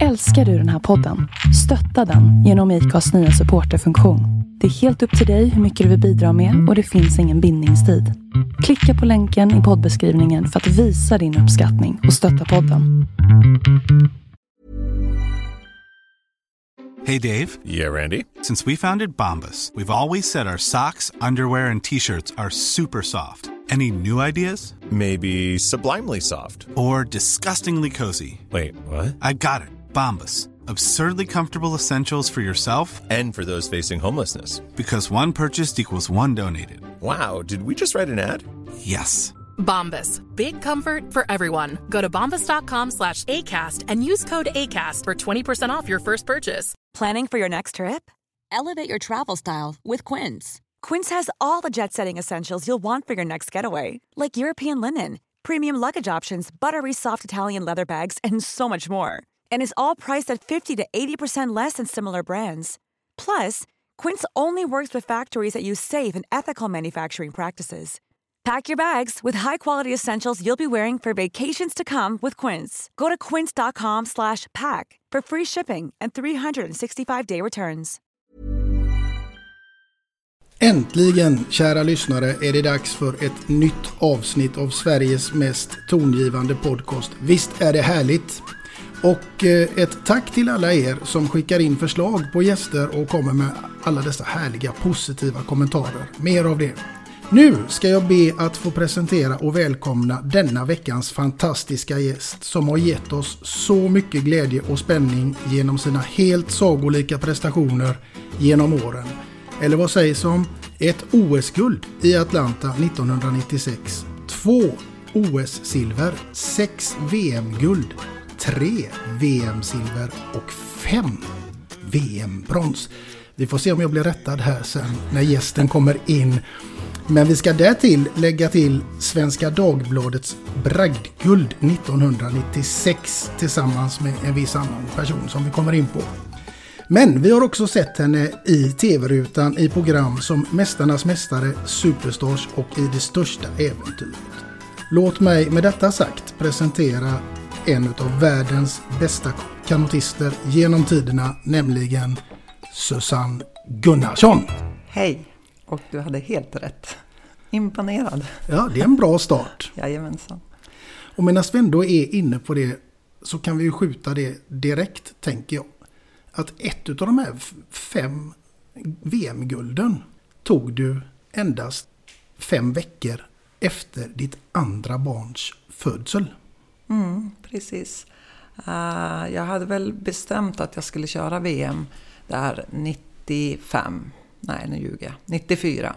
Älskar du den här podden? Stötta den genom IKAs nya supporterfunktion. Det är helt upp till dig hur mycket du vill bidra med och det finns ingen bindningstid. Klicka på länken i poddbeskrivningen för att visa din uppskattning och stötta podden. Hey Dave. Yeah, Randy. Since we founded Bombus, we've always said our socks, underwear, and t-shirts are super soft. Any new ideas? Maybe sublimely soft. Or disgustingly cozy? Wait, what? I got it. Bombus. Absurdly comfortable essentials for yourself And for those facing homelessness. because one purchased equals one donated. Wow, did we just write an ad? Yes. Bombas. Big comfort for everyone. Go to bombas.com slash ACAST and use code ACAST for 20% off your first purchase. Planning for your next trip? Elevate your travel style with Quince. Quince has all the jet setting essentials you'll want for your next getaway, like European linen, premium luggage options, buttery soft Italian leather bags, and so much more. And is all priced at 50 to 80% less than similar brands. Plus, Quince only works with factories that use safe and ethical manufacturing practices. Pack your bags with high-quality essentials you'll be wearing for vacations to come with Quince. Go to quince.com slash pack for free shipping and 365-day returns. Äntligen, kära lyssnare, är det dags för ett nytt avsnitt av Sveriges mest tongivande podcast. Visst är det härligt? Och eh, ett tack till alla er som skickar in förslag på gäster och kommer med alla dessa härliga positiva kommentarer. Mer av det. Nu ska jag be att få presentera och välkomna denna veckans fantastiska gäst som har gett oss så mycket glädje och spänning genom sina helt sagolika prestationer genom åren. Eller vad sägs om ett OS-guld i Atlanta 1996, två OS-silver, sex VM-guld, tre VM-silver och fem VM-brons. Vi får se om jag blir rättad här sen när gästen kommer in. Men vi ska därtill lägga till Svenska Dagbladets bragdguld 1996 tillsammans med en viss annan person som vi kommer in på. Men vi har också sett henne i tv-rutan i program som Mästarnas Mästare, Superstars och i Det Största Äventyret. Låt mig med detta sagt presentera en av världens bästa kanotister genom tiderna, nämligen Susanne Gunnarsson. Hej! Och du hade helt rätt. Imponerad. Ja, det är en bra start. Jajamensan. Och medan vi ändå är inne på det så kan vi ju skjuta det direkt, tänker jag. Att ett av de här fem VM-gulden tog du endast fem veckor efter ditt andra barns födsel. Mm, precis. Uh, jag hade väl bestämt att jag skulle köra VM där 95. Nej, nu ljuger jag. 94.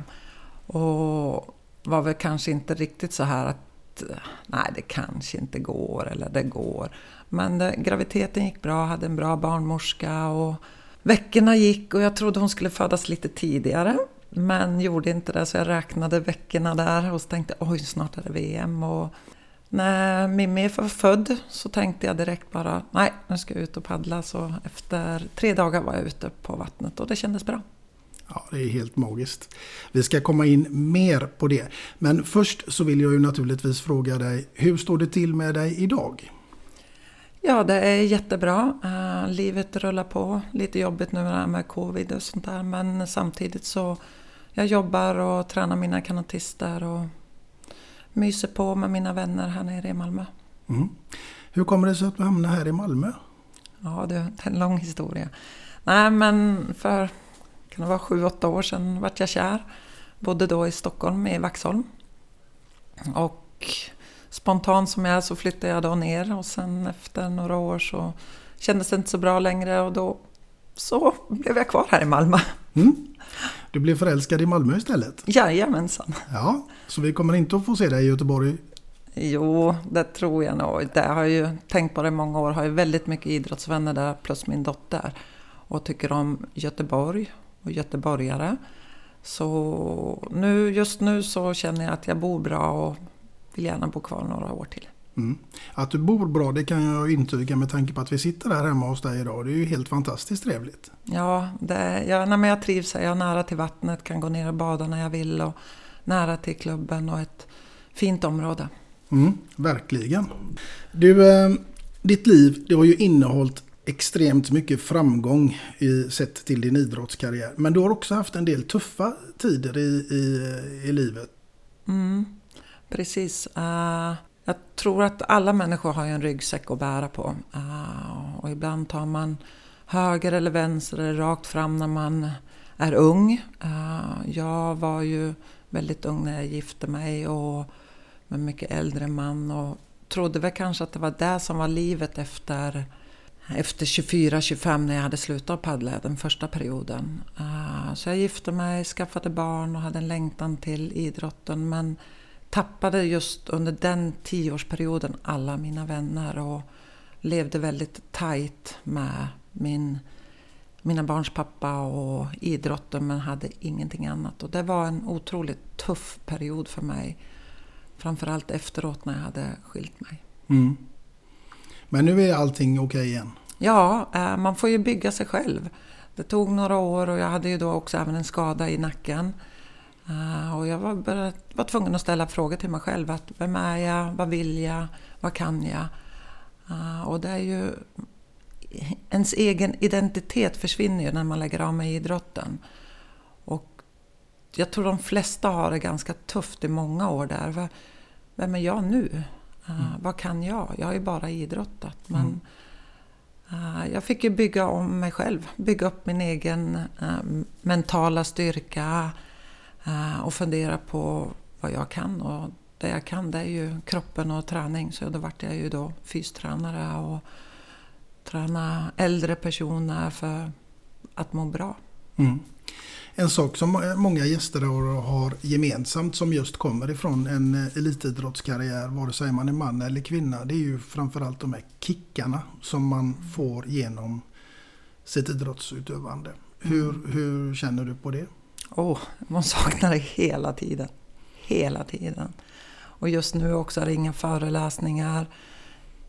Och var väl kanske inte riktigt så här att nej, det kanske inte går eller det går. Men det, graviditeten gick bra, hade en bra barnmorska och veckorna gick och jag trodde hon skulle födas lite tidigare. Men gjorde inte det så jag räknade veckorna där och tänkte oj snart är det VM. Och när Mimmi var född så tänkte jag direkt bara nej nu ska jag ut och paddla. Så efter tre dagar var jag ute på vattnet och det kändes bra. Ja, det är helt magiskt. Vi ska komma in mer på det. Men först så vill jag ju naturligtvis fråga dig, hur står det till med dig idag? Ja, det är jättebra. Uh, livet rullar på. Lite jobbigt nu med, med covid och sånt där. Men samtidigt så jag jobbar och tränar mina kanotister och myser på med mina vänner här nere i Malmö. Mm. Hur kommer det sig att du hamnade här i Malmö? Ja, det är en lång historia. Nej, men för kan det vara sju, åtta år sedan vart jag kär. Bodde då i Stockholm, i Vaxholm. Och spontant som jag är så flyttade jag då ner och sen efter några år så kändes det inte så bra längre och då så blev jag kvar här i Malmö. Mm. Du blev förälskad i Malmö istället? Jajamensan. Ja, så vi kommer inte att få se dig i Göteborg? Jo, det tror jag nog. Det har jag ju tänkt på det i många år. Har ju väldigt mycket idrottsvänner där plus min dotter. Och tycker om Göteborg och göteborgare. Så nu, just nu så känner jag att jag bor bra och vill gärna bo kvar några år till. Mm. Att du bor bra det kan jag intyga med tanke på att vi sitter här hemma hos dig idag. Det är ju helt fantastiskt trevligt. Ja, det, ja nej, men jag trivs här. Jag är nära till vattnet, kan gå ner och bada när jag vill och nära till klubben och ett fint område. Mm, verkligen. Du, eh, ditt liv det har ju innehållit extremt mycket framgång i, sett till din idrottskarriär. Men du har också haft en del tuffa tider i, i, i livet. Mm, precis. Uh, jag tror att alla människor har en ryggsäck att bära på. Ah, och ibland tar man höger eller vänster eller rakt fram när man är ung. Ah, jag var ju väldigt ung när jag gifte mig och med mycket äldre man och trodde väl kanske att det var det som var livet efter, efter 24-25 när jag hade slutat paddla den första perioden. Ah, så jag gifte mig, skaffade barn och hade en längtan till idrotten men tappade just under den tioårsperioden alla mina vänner och levde väldigt tajt med min, mina barns pappa och idrotten men hade ingenting annat. Och det var en otroligt tuff period för mig. Framförallt efteråt när jag hade skilt mig. Mm. Men nu är allting okej okay igen? Ja, eh, man får ju bygga sig själv. Det tog några år och jag hade ju då också även en skada i nacken. Eh, och jag var, började, var tvungen att ställa frågor till mig själv. Att vem är jag? Vad vill jag? Vad kan jag? Eh, och det är ju... Ens egen identitet försvinner ju när man lägger av med idrotten. Och jag tror de flesta har det ganska tufft i många år där. Vem är jag nu? Uh, mm. Vad kan jag? Jag har ju bara idrottat. Men uh, jag fick ju bygga om mig själv. Bygga upp min egen mentala styrka. Och fundera på vad jag kan. Och det jag kan det är ju kroppen och träning. Så då vart jag ju då fystränare och träna äldre personer för att må bra. Mm. En sak som många gäster har gemensamt som just kommer ifrån en elitidrottskarriär, vare sig man är man eller kvinna, det är ju framförallt de här kickarna som man får genom sitt idrottsutövande. Hur, mm. hur känner du på det? Oh, man saknar det hela tiden. Hela tiden. Och just nu också är det inga föreläsningar,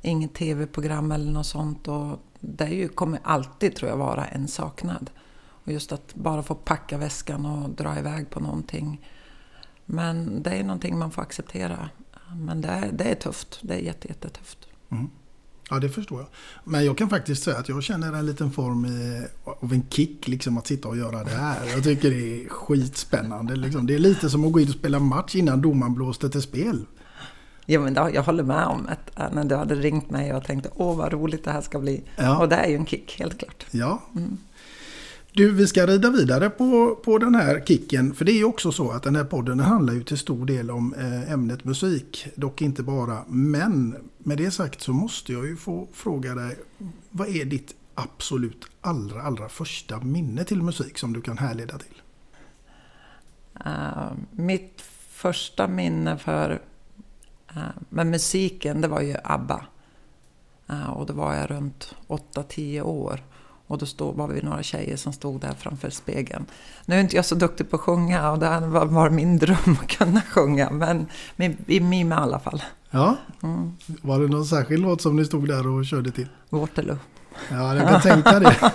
inget tv-program eller något sånt. Och det ju, kommer alltid, tror jag, vara en saknad. Och just att bara få packa väskan och dra iväg på någonting. Men det är någonting man får acceptera. Men det är, det är tufft. Det är jättetufft. Mm. Ja, det förstår jag. Men jag kan faktiskt säga att jag känner en liten form av en kick liksom att sitta och göra det här. Jag tycker det är skitspännande. Liksom. Det är lite som att gå in och spela match innan domaren blåste till spel. Ja, men då, jag håller med om att när du hade ringt mig och tänkte åh vad roligt det här ska bli. Ja. Och det är ju en kick, helt klart. Ja. Mm. Du, vi ska rida vidare på, på den här kicken. För det är ju också så att den här podden handlar ju till stor del om eh, ämnet musik. Dock inte bara. Men med det sagt så måste jag ju få fråga dig. Vad är ditt absolut allra, allra första minne till musik som du kan härleda till? Uh, mitt första minne för uh, med musiken, det var ju ABBA. Uh, och då var jag runt 8-10 år. Och då stod, var vi några tjejer som stod där framför spegeln. Nu är inte jag så duktig på att sjunga och det var, var min dröm att kunna sjunga. Men vi mimade i alla fall. Ja, mm. var det någon särskild låt som ni stod där och körde till? Waterloo. Ja, jag kan tänka det.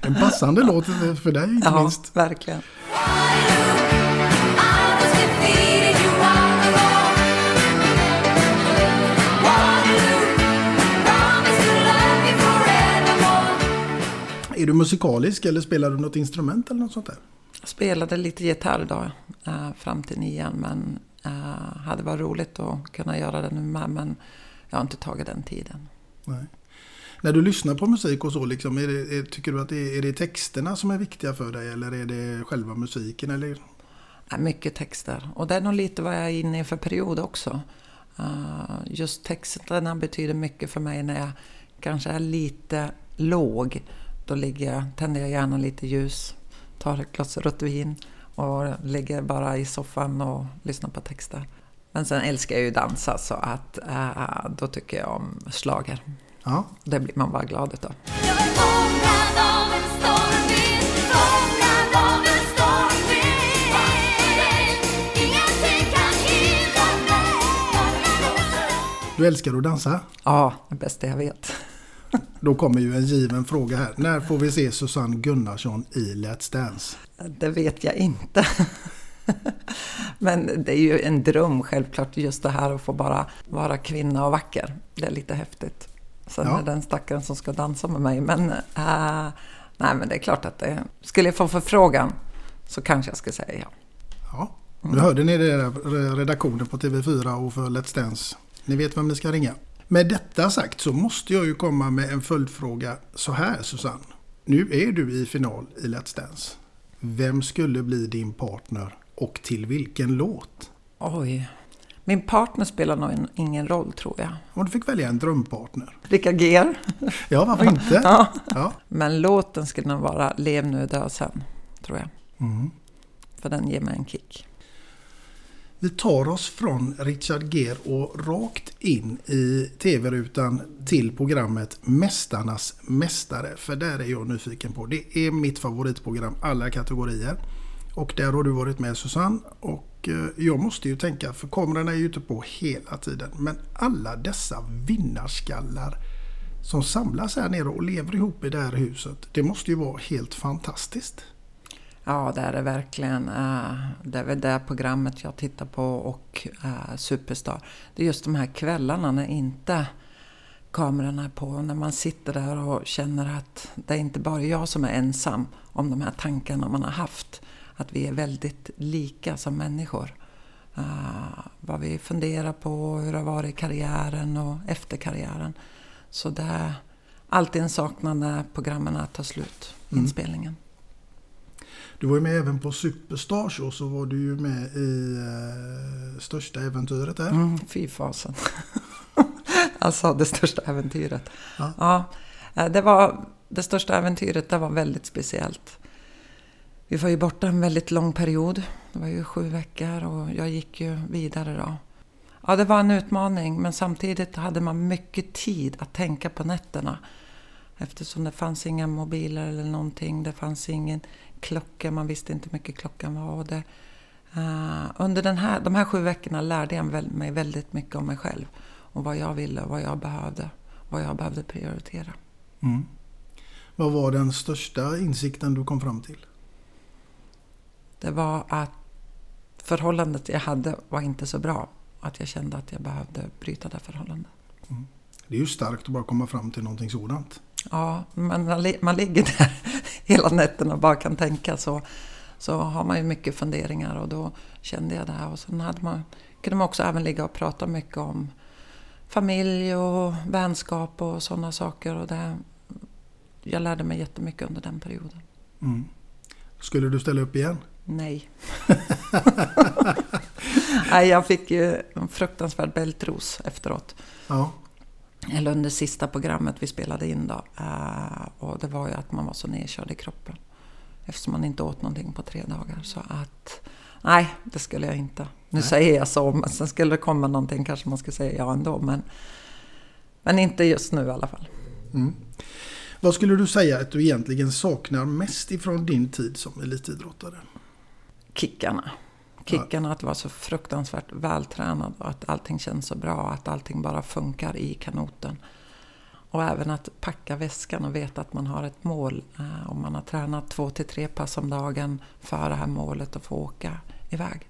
en passande låt för dig inte ja, minst. Ja, verkligen. Är du musikalisk eller spelar du något instrument eller något sånt där? Jag spelade lite gitarr då, äh, fram till nian. Men äh, hade varit roligt att kunna göra det nu med. Men jag har inte tagit den tiden. Nej. När du lyssnar på musik och så, liksom, är det, är, tycker du att det är, är det texterna som är viktiga för dig? Eller är det själva musiken? Eller? Ja, mycket texter. Och det är nog lite vad jag är inne i för period också. Uh, just texterna betyder mycket för mig när jag kanske är lite låg då ligger jag, tänder jag gärna lite ljus, tar ett glas rött vin och ligger bara i soffan och lyssnar på texter. Men sen älskar jag ju dansa så att äh, då tycker jag om slager. Ja. Det blir man bara glad utav. Du älskar att dansa? Ja, det bästa jag vet. Då kommer ju en given fråga här. När får vi se Susanne Gunnarsson i Let's Dance? Det vet jag inte. Men det är ju en dröm självklart just det här att få bara vara kvinna och vacker. Det är lite häftigt. Sen Ja. är det den stackaren som ska dansa med mig. Men, eh, nej, men det är klart att det, skulle jag få förfrågan så kanske jag skulle säga ja. Ja. Nu hörde ni det redaktionen på TV4 och för Let's Dance. Ni vet vem ni ska ringa. Med detta sagt så måste jag ju komma med en följdfråga så här Susanne. Nu är du i final i Let's Dance. Vem skulle bli din partner och till vilken låt? Oj. Min partner spelar nog en- ingen roll tror jag. Om du fick välja en drömpartner. Rickard Geer. Ja, varför inte? Ja. Ja. Men låten skulle nog vara Lev nu, dö sen, tror jag. Mm. För den ger mig en kick. Vi tar oss från Richard Gere och rakt in i tv-rutan till programmet Mästarnas Mästare. För där är jag nyfiken på. Det är mitt favoritprogram alla kategorier. Och där har du varit med Susanne. Och eh, jag måste ju tänka, för kamerorna är ju ute på hela tiden. Men alla dessa vinnarskallar som samlas här nere och lever ihop i det här huset. Det måste ju vara helt fantastiskt. Ja, det är det verkligen. Eh, Det är väl det programmet jag tittar på och eh, Superstar. Det är just de här kvällarna när inte kamerorna är på. När man sitter där och känner att det är inte bara jag som är ensam om de här tankarna man har haft. Att vi är väldigt lika som människor. Eh, vad vi funderar på, hur det har varit i karriären och efter karriären. Så det är alltid en saknad när programmen tar slut, inspelningen. Du var ju med även på Superstars och så var du ju med i eh, Största Äventyret där. Mm, fy fasen. alltså det största äventyret. Ja. Ja. eh, det, var, det största äventyret det var väldigt speciellt. Vi var ju borta en väldigt lång period. Det var ju sju veckor och jag gick ju vidare då. Ja, det var en utmaning men samtidigt hade man mycket tid att tänka på nätterna. Eftersom det fanns inga mobiler eller någonting. Det fanns ingen klocka, man visste inte hur mycket klockan var. Och det, eh, under den här, de här sju veckorna lärde jag mig väldigt mycket om mig själv. Och vad jag ville, vad jag behövde, vad jag behövde prioritera. Mm. Vad var den största insikten du kom fram till? Det var att förhållandet jag hade var inte så bra. Att jag kände att jag behövde bryta det förhållandet. Det är ju starkt att bara komma fram till någonting sådant. Ja, men man, man ligger där hela nätterna och bara kan tänka så, så har man ju mycket funderingar och då kände jag det här. Och sen hade man, kunde man också även ligga och prata mycket om familj och vänskap och sådana saker. Och det, jag lärde mig jättemycket under den perioden. Mm. Skulle du ställa upp igen? Nej. Nej, jag fick ju en fruktansvärd bältros efteråt. Ja. Eller under sista programmet vi spelade in då. Eh, och det var ju att man var så nedkörd i kroppen. Eftersom man inte åt någonting på tre dagar. Så att, nej, det skulle jag inte. Nu säger jag så, men sen skulle det komma någonting kanske man skulle säga ja ändå. Men, men inte just nu i alla fall. Vad skulle du säga att du egentligen saknar mest ifrån din tid som elitidrottare? Kickarna. Kickarna att vara så fruktansvärt vältränad och att allting känns så bra. Att allting bara funkar i kanoten. Och även att packa väskan och veta att man har ett mål. eh, Om man har tränat två till tre pass om dagen för det här målet och få åka iväg.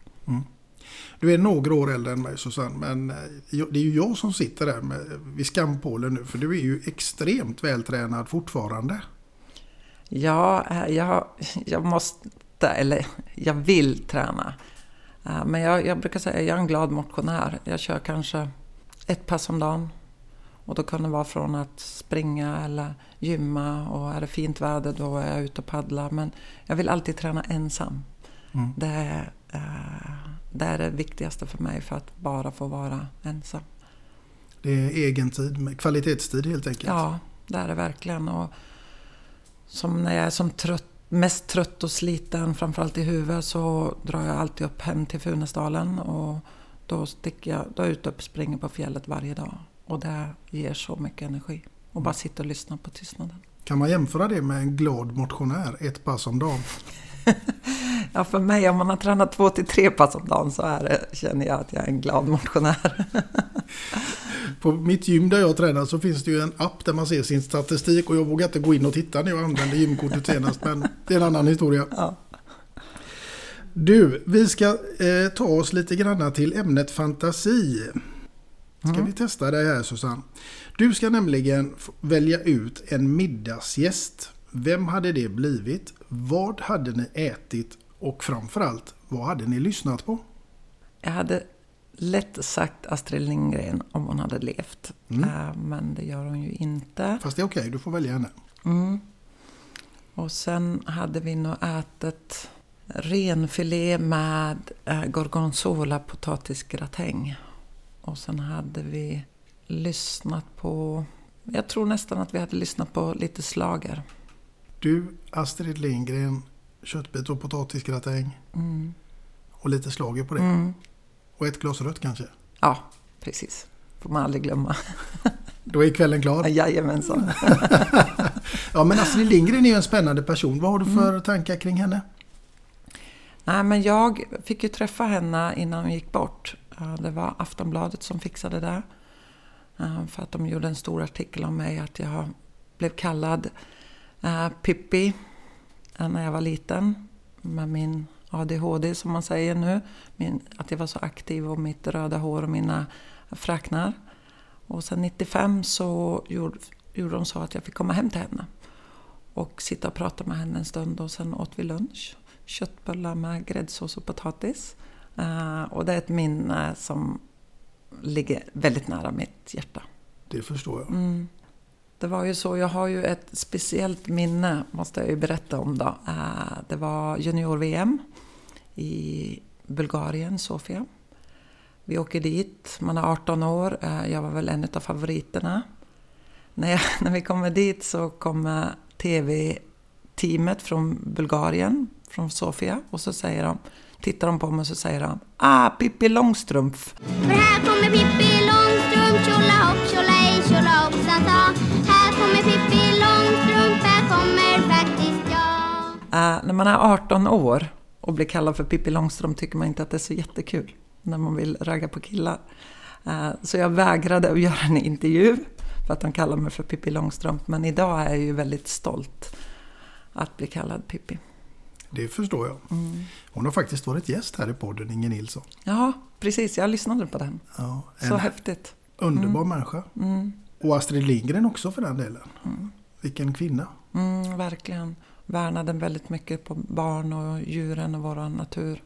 Du är några år äldre än mig Susanne, men eh, det är ju jag som sitter där med, vid skampålen nu. För du är ju extremt vältränad fortfarande. Ja, eh, jag, jag måste, eller jag vill träna. Men jag, jag brukar säga att jag är en glad motionär. Jag kör kanske ett pass om dagen. Och då kan det vara från att springa eller gymma och är det fint väder då är jag ute och paddlar. Men jag vill alltid träna ensam. Det, är, eh, det är det viktigaste för mig för att bara få vara ensam. Det är egen tid, kvalitetstid helt enkelt. Ja, det är det verkligen. Och som när jag är som trött, mest trött och sliten, framförallt i huvudet, så drar jag alltid upp hem till Funäsdalen. Och då, sticker jag, då är jag ute och springer på fjället varje dag. Och det ger så mycket energi. Och bara sitta och lyssna på tystnaden. Kan man jämföra det med en glad motionär, ett pass om dagen? Ja, för mig, om man har tränat två till tre pass om dagen så är det, känner jag att jag är en glad motionär. På mitt gym där jag tränar så finns det ju en app där man ser sin statistik och jag vågar inte gå in och titta när jag använde gymkortet senast men det är en annan historia. Ja. Du, vi ska eh, ta oss lite grann till ämnet fantasi. Ska vi testa dig här Susanne? Du ska nämligen välja ut en middagsgäst. Vem hade det blivit? Vad hade ni ätit? Och framförallt, vad hade ni lyssnat på? Jag hade lätt sagt Astrid Lindgren om hon hade levt. Eh, Men det gör hon ju inte. Fast det är okej, du får välja henne. Och sen hade vi nog ätit renfilé med eh, gorgonzola potatisgratäng. Och sen hade vi lyssnat på... Jag tror nästan att vi hade lyssnat på lite slager. Du, Astrid Lindgren, köttbit och potatisgratäng. Och lite slager på det. Och ett glas rött kanske. Ja, precis. Får man aldrig glömma. Då är kvällen klar. Jajamensan. Ja, men Astrid Lindgren är ju en spännande person. Vad har du för tankar kring henne? Nej, men jag fick ju träffa henne innan hon gick bort. Det var Aftonbladet som fixade det. För att de gjorde en stor artikel om mig att jag blev kallad eh, Pippi eh, när jag var liten. Med min ADHD som man säger nu. Min, att jag var så aktiv och mitt röda hår och mina fräknar. Och sen 95 så gjorde, gjorde de så att jag fick komma hem till henne. Och sitta och prata med henne en stund och sen åt vi lunch. Köttbullar med gräddsås och potatis. Eh, och det är ett minne som ligger väldigt nära mitt hjärta. Det förstår jag. Det var ju så, jag har ju ett speciellt minne, måste jag ju berätta om då. Eh, det var junior-VM i Bulgarien, Sofia. Vi åker dit, man är 18 år, eh, jag var väl en av favoriterna. När, jag, när vi kommer dit så kommer TV-teamet från Bulgarien, från Sofia, och så säger de, tittar de på mig och så säger de Ah, Pippi Långstrump! För här kommer Pippi Långstrump, tjolahopp, tjolahej, tjolahoppsan Eh, när man är 18 år och blir kallad för Pippi Långstrump tycker man inte att det är så jättekul när man vill ragga på killar. Eh, så jag vägrade att göra en intervju för att de kallar mig för Pippi Långstrump. Men idag är jag ju väldigt stolt att bli kallad Pippi. Det förstår jag. Hon har faktiskt varit gäst här i podden, Inge Nilsson. Ja, precis. Jag lyssnade på den. Ja, Så häftigt. underbar människa. Och Astrid Lindgren också för den delen. Vilken kvinna. Mm, verkligen. Värnade väldigt mycket på barn och djuren och vår natur.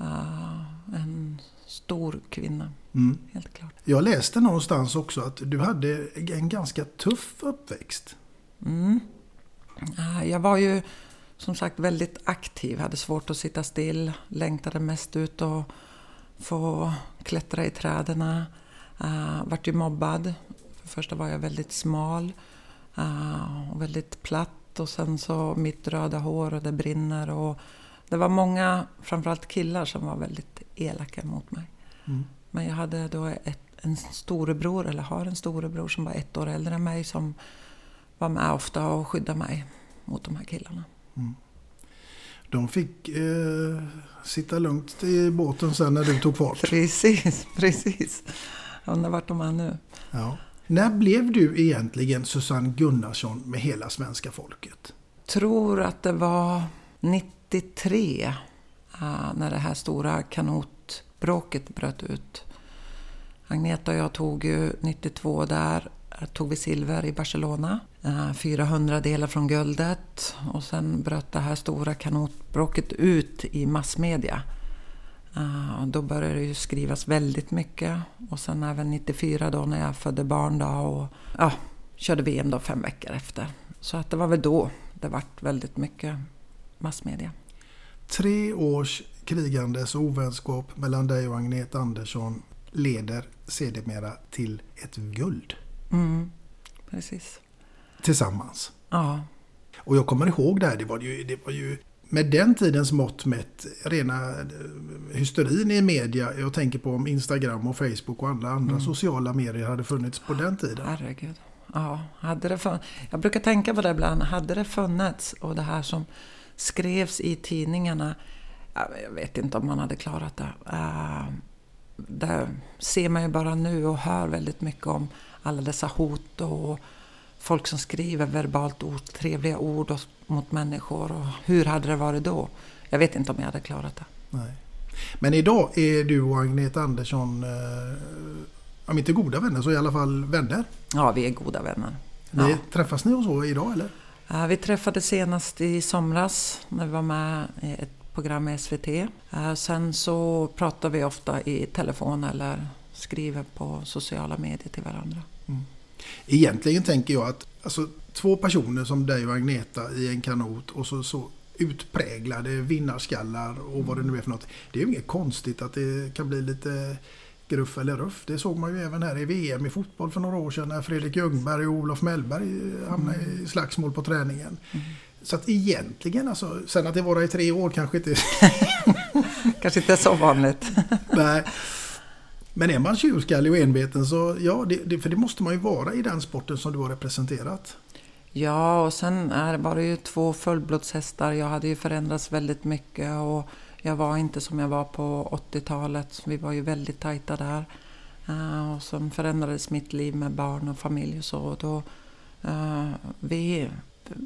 Eh, en stor kvinna, Mm. helt klart. Jag läste någonstans också att du hade en ganska tuff uppväxt. Eh, Jag var ju som sagt väldigt aktiv, hade svårt att sitta still, längtade mest ut och få klättra i träden. Uh, vart ju mobbad. För första var jag väldigt smal eh, och väldigt platt och sen så mitt röda hår och det brinner. Och det var många, framförallt killar, som var väldigt elaka mot mig. Men jag hade då ett, en storebror, eller har en storebror som var ett år äldre än mig som var med ofta och skyddade mig mot de här killarna. De fick eh, sitta lugnt i båten sen när du tog fart. Precis, precis. Jag undrar vart de är nu. Ja. När blev du egentligen Susanne Gunnarsson med hela svenska folket? Tror att det var 93 eh, när det här stora kanotbråket bröt ut. Agneta och jag tog ju 92 där, tog vi silver i Barcelona. Eh, 400 delar från guldet och sen bröt det här stora kanotbråket ut i massmedia. Eh, Då började det ju skrivas väldigt mycket och sen även 94 då när jag födde barn då och ja, körde VM då fem veckor efter. Så att det var väl då det vart väldigt mycket massmedia. Tre års krigandes och ovänskap mellan dig och Agneta Andersson leder sedermera till ett guld Mm, precis. tillsammans. Ja, Och jag kommer ihåg det här, det var ju, det var ju med den tidens mått mätt rena eh, hysterin i media. Jag tänker på om Instagram och Facebook och alla andra sociala medier hade funnits på den tiden. herregud. Ja, hade det fun- jag brukar tänka på det ibland. Hade det funnits och det här som skrevs i tidningarna. ja, Jag vet inte om man hade klarat det. Uh, där ser man ju bara nu och hör väldigt mycket om alla dessa hot och folk som skriver verbalt otrevliga ord mot människor. Och hur hade det varit då? Jag vet inte om jag hade klarat det. Nej. Men idag är du och Agneta Andersson eh, om inte goda vänner så i alla fall vänner. Ja, vi är goda vänner. Ni, Ja. Träffas ni och så idag eller? Eh, Vi träffades senast i somras när vi var med i ett program i SVT. Sen så pratar vi ofta i telefon eller skriver på sociala medier till varandra. Egentligen tänker jag att alltså, två personer som dig och Agneta i en kanot och så, så utpräglade vinnarskallar och vad det nu är för något. Det är ju inget konstigt att det kan bli lite gruff eller ruff. Det såg man ju även här i VM i fotboll för några år sedan när Fredrik Ljungberg och Olof Mellberg hamnade i slagsmål på träningen. Så att egentligen, alltså, sen att det var i tre år kanske inte... Kanske inte är så vanligt. nej. Men är man tjurskallig och enveten så ja, det, det, för det måste man ju vara i den sporten som du har representerat. Ja, och sen är, var det ju två fullblodshästar. Jag hade ju förändrats väldigt mycket och jag var inte som jag var på 80-talet. Vi var ju väldigt tajta där. Eh, och sen förändrades mitt liv med barn och familj och så. Och då, eh, vi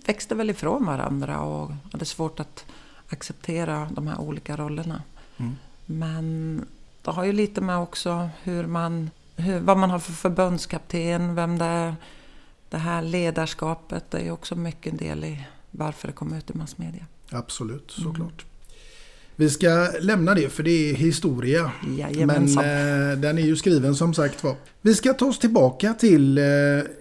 växte väl ifrån varandra och hade svårt att acceptera de här olika rollerna. Mm. Men det har ju lite med också hur man, hur, vad man har för förbundskapten, vem det är. Det här ledarskapet det är ju också mycket en del i varför det kommer ut i massmedia. Absolut, såklart. Vi ska lämna det för det är historia. Men Jajamensan. eh, den är ju skriven som sagt var. Vi ska ta oss tillbaka till eh,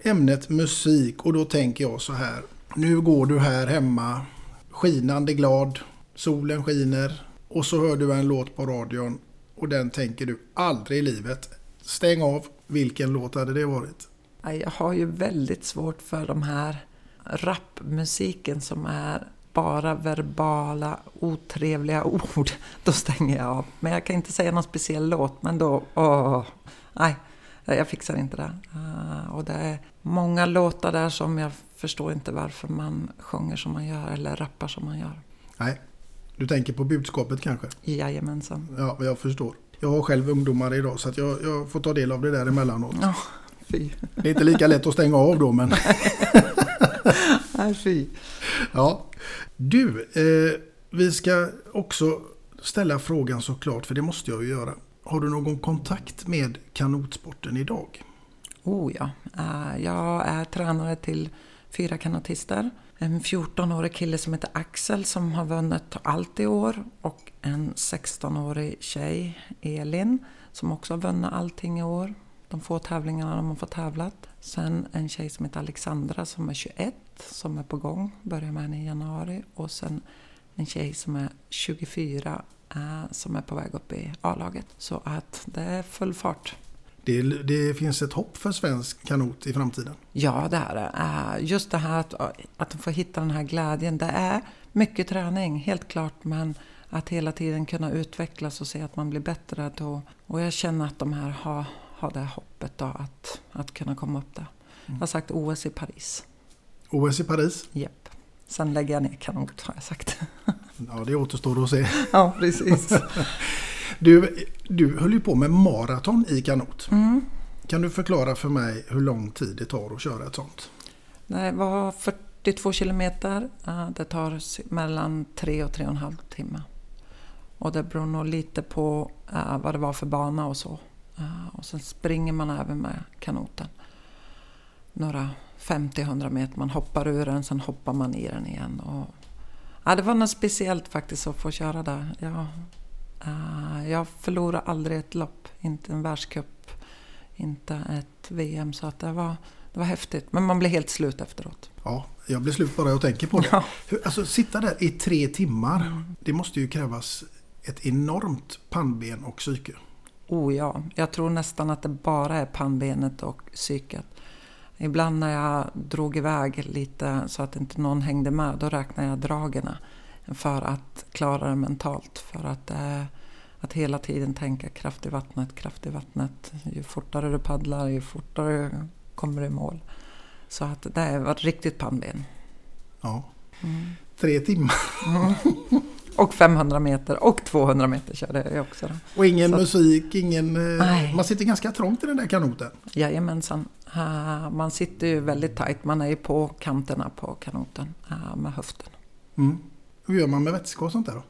ämnet musik och då tänker jag så här. Nu går du här hemma skinande glad, solen skiner och så hör du en låt på radion och den tänker du aldrig i livet. Stäng av, vilken låt hade det varit? Jag har ju väldigt svårt för de här rapmusiken som är bara verbala, otrevliga ord. Då stänger jag av. Men jag kan inte säga någon speciell låt, men då... Åh, nej, jag fixar inte det. Ah, och det är många låtar där som jag förstår inte varför man sjunger som man gör eller rappar som man gör. Nej, du tänker på budskapet kanske? Jajamensan. Ja, jag förstår. Jag har själv ungdomar idag så att jag, jag får ta del av det där emellanåt. Ja, fy. Det är inte lika lätt att stänga av då men... Nej, fy. Ja. Du, eh, vi ska också ställa frågan såklart, för det måste jag ju göra. Har du någon kontakt med kanotsporten idag? Oh ja. Eh, Jag är tränare till fyra kanotister. En 14-årig kille som heter Axel som har vunnit allt i år och en 16-årig tjej, Elin, som också har vunnit allting i år. De få tävlingarna de har fått tävlat. Sen en tjej som heter Alexandra som är 21, som är på gång, börjar med henne i januari. Och sen en tjej som är 24, eh, som är på väg upp i A-laget. Så att det är full fart. Det, det finns ett hopp för svensk kanot i framtiden. Ja, det är det. Just det här att, att de får hitta den här glädjen. Det är mycket träning, helt klart. Men att hela tiden kunna utvecklas och se att man blir bättre. Då, och jag känner att de här har, har det här hoppet då, att, att kunna komma upp där. Jag har sagt OS i Paris. OS i Paris, Japp. Sen lägger jag ner kanot har jag sagt. ja det återstår att se. ja, precis. Du, du höll ju på med maraton i kanot. Mm. Kan du förklara för mig hur lång tid det tar att köra ett sånt? Det var 42 kilometer. Eh, Det tar mellan tre och tre och en halv timme. Och det beror nog lite på eh, vad det var för bana och så. Eh, Och sen springer man även med kanoten. Några 50-100 meter. Man hoppar ur den, sen hoppar man i den igen. Och, ja, det var något speciellt faktiskt att få köra där. Jag, eh, jag förlorade aldrig ett lopp. Inte en världscup, inte ett VM. Så att det var, det var häftigt. Men man blir helt slut efteråt. Ja, jag blir slut bara jag tänker på det. Ja. Alltså sitta där i tre timmar. Det måste ju krävas ett enormt pannben och psyke. Oh ja, jag tror nästan att det bara är pannbenet och psyket. Ibland när jag drog iväg lite så att inte någon hängde med, då räknade jag dragerna för att klara det mentalt. För att, eh, att hela tiden tänka kraft i vattnet, kraft i vattnet. Ju fortare du paddlar, ju fortare kommer du i mål. Så att det var ett riktigt pannben. Ja. Tre timmar. Och 500 meter och 200 meter körde jag också. Då. Och ingen Så- musik, ingen... eh, Nej. Man sitter ganska trångt i den där kanoten. Jajamensan. Man sitter ju väldigt tajt. Man är ju på kanterna på kanoten uh, med höften. Mm. Hur gör man med vätska och sånt där då?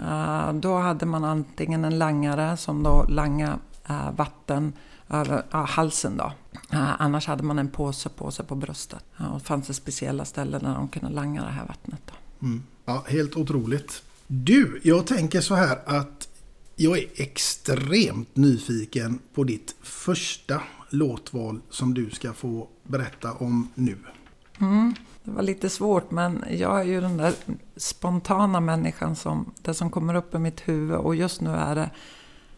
Uh, då hade man antingen en langare som då langade uh, vatten över ja, halsen då. Uh, annars hade man en påse på sig på bröstet. Och det fanns det speciella ställen där de kunde langa det här vattnet. Då. Mm. Ja, helt otroligt. Du, jag tänker så här att jag är extremt nyfiken på ditt första låtval som du ska få berätta om nu. Mm, det var lite svårt men jag är ju den där spontana människan som, det som kommer upp i mitt huvud och just nu är det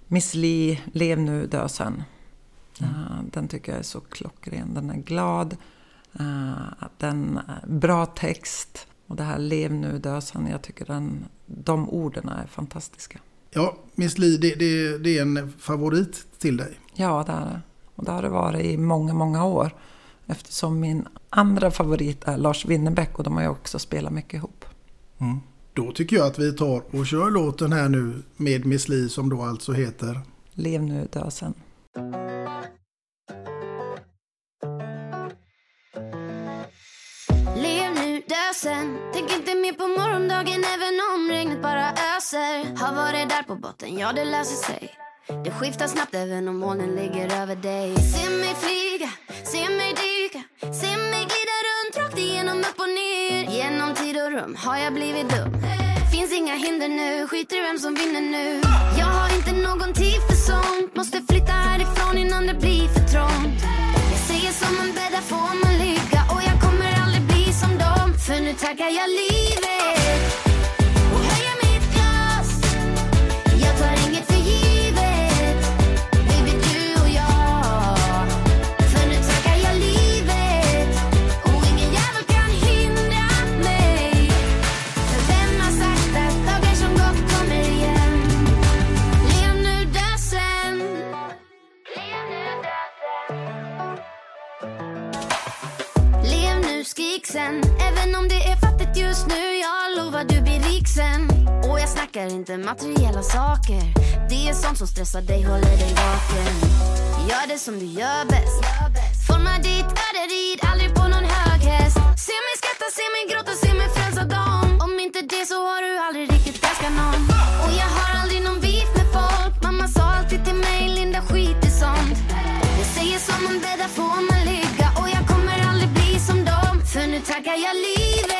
Miss Li, Lev nu, dö sen. Mm. Uh, den tycker jag är så klockren. Den är glad, uh, den bra text och det här Lev nu, dö sen. Jag tycker den, de orden är fantastiska. Ja, Miss Li, det, det, det är en favorit till dig. Ja, det är det. Och det har det varit i många, många år. Eftersom min andra favorit är Lars Winnerbäck och de har ju också spelat mycket ihop. Mm. Då tycker jag att vi tar och kör låten här nu med Miss Li som då alltså heter Lev nu, dö sen. Lev nu, dö sen Tänk inte mer på morgondagen även om regnet bara öser Har varit där på botten, ja det löser sig Det skiftar snabbt även om molnen ligger över dig Se mig flyga, rum har jag blivit dum? Finns inga hinder nu, skiter i vem som vinner nu. Jag har inte någon tid för sånt. Måste flytta härifrån innan det blir för trångt. Jag säger som man bäddar får man ligga. Och jag kommer aldrig bli som dem. För nu tackar jag livet. Även om det är fattigt just nu Jag lovar du blir rik sen. Och jag snackar inte materiella saker. Det är sånt som stressar dig, håller dig vaken. Gör det som du gör bäst. Forma ditt öde, rid aldrig på någon hög häst Se mig skratta, se mig gråta, se mig frälsa dem. Om inte det så har du aldrig riktigt älskat någon. Och jag har aldrig någon beef med folk. Mamma sa alltid till mig, Linda skit i sånt. Jag säger som man bäddar får man dem För nu tackar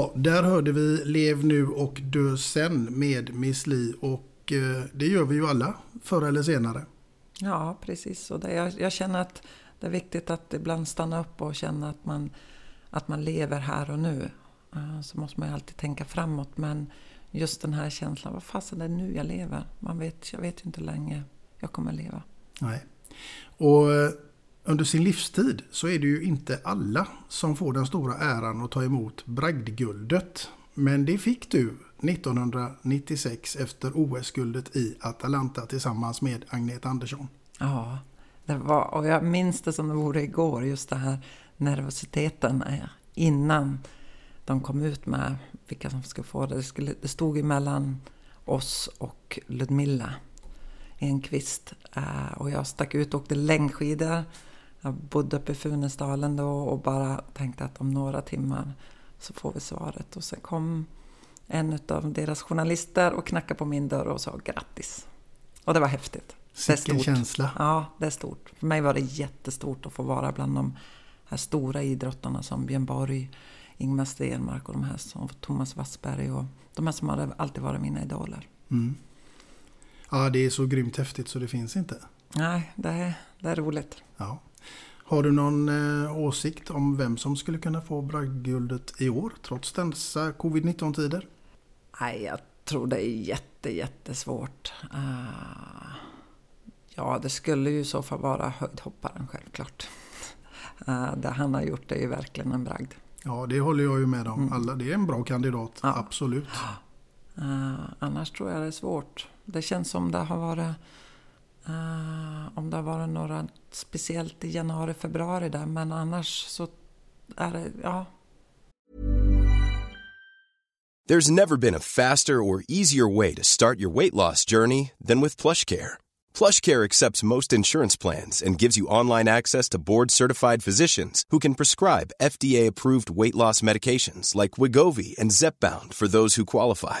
Ja, där hörde vi Lev nu och dö sen med Miss Li och eh, det gör vi ju alla förr eller senare. Ja, precis. Och det, jag, jag känner att det är viktigt att ibland stanna upp och känna att man, att man lever här och nu. Eh, Så måste man ju alltid tänka framåt. Men just den här känslan, vad fasen är det nu jag lever? Man vet, jag vet ju inte hur länge jag kommer leva. Nej. Och eh, under sin livstid så är det ju inte alla som får den stora äran att ta emot bragdguldet. Men det fick du 1996 efter OS-guldet i Atalanta tillsammans med Agneta Andersson. Ja, det var, och jag minns det som det vore igår, just det här nervositeten eh, innan de kom ut med vilka som skulle få det. Det, skulle, det stod ju mellan oss och Ludmilla Enqvist. Eh, och jag stack ut och åkte längdskidor jag bodde uppe i Funäsdalen då och bara tänkte att om några timmar så får vi svaret. Och sen kom en av deras journalister och knackade på min dörr och sa grattis. Och det var häftigt. Stort. känsla. Ja, det är stort. För mig var det jättestort att få vara bland de här stora idrottarna som Björn Borg, Ingmar Stenmark och de här som Thomas Wassberg och de här som hade alltid varit mina idoler. Mm. Ja, det är så grymt häftigt så det finns inte. Nej, det är, det är roligt. Ja. Har du någon eh, åsikt om vem som skulle kunna få bragdguldet i år trots dessa covid-19-tider? Nej, jag tror det är jätte, jättesvårt. Uh, ja, det skulle ju i så fall vara höjdhopparen självklart. Uh, det han har gjort är ju verkligen en bragd. Ja, det håller jag ju med om. Mm. Alla, det är en bra kandidat, Ja. absolut. Uh, annars tror jag det är svårt. Det känns som det har varit uh, om det har varit några speciellt i januari, februari där. Men annars så är det, ja. There's never been a faster or easier way to start your weight loss journey than with PlushCare. PlushCare accepts most insurance plans and gives you online access to board-certified physicians who can prescribe FDA-approved weight loss medications like Wigovi and Zepbound for those who qualify.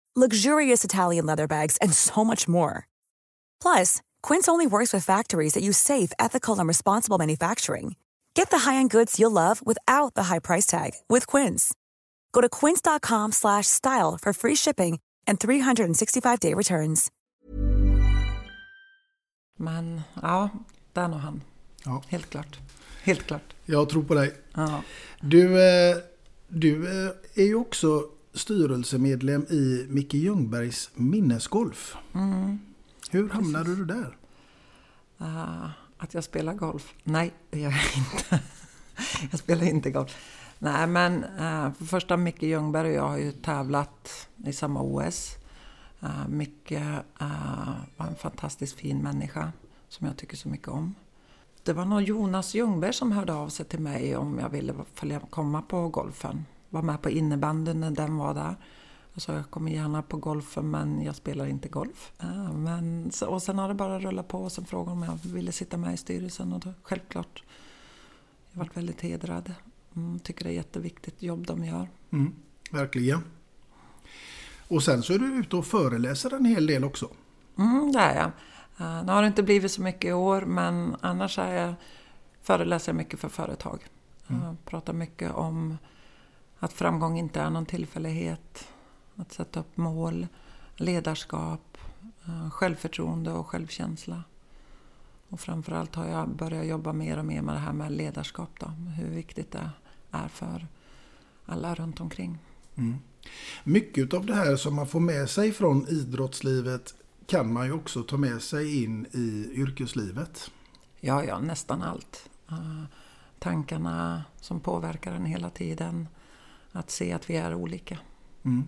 luxurious Italian leather bags, and so much more. Plus, Quince only works with factories that use safe, ethical, and responsible manufacturing. Get the high-end goods you'll love without the high price tag with Quince. Go to quince.com slash style for free shipping and 365-day returns. Men ja, det är nog han. Ja. Helt klart. Helt klart. Jag tror på dig. Ja. Du, eh, du eh, är ju också styrelsemedlem i Micke Ljungbergs minnesgolf. Mm. Hur hamnade du där? Ah, att jag spelar golf? Nej, det gör jag inte. jag spelar inte golf. Nej, men uh, för första Micke Ljungberg och jag har ju tävlat i samma OS. Uh, Micke uh, var en fantastiskt fin människa som jag tycker så mycket om. Det var nog Jonas Ljungberg som hörde av sig till mig om jag ville följa, komma på golfen. Var med på innebandyn när den var där. Sa jag kommer gärna på golfen men jag spelar inte golf. Ja, men, och sen har det bara rullat på och sen frågade de om jag ville sitta med i styrelsen och då, självklart. Jag har varit väldigt hedrad. Mm, tycker det är jätteviktigt jobb de gör. Mm, verkligen. Och sen så är du ute och föreläser en hel del också. Mm, det är jag. Uh, nu har det inte blivit så mycket i år men annars är jag, föreläser jag mycket för företag. Jag pratar mycket om att framgång inte är någon tillfällighet. Att sätta upp mål, ledarskap, eh, självförtroende och självkänsla. Och framförallt har jag börjat jobba mer och mer med det här med ledarskap. Då, hur viktigt det är för alla runt omkring. Mycket av det här som man får med sig från idrottslivet kan man ju också ta med sig in i yrkeslivet. Ja, ja, nästan allt. Eh, tankarna som påverkar en hela tiden. Att se att vi är olika. Mm.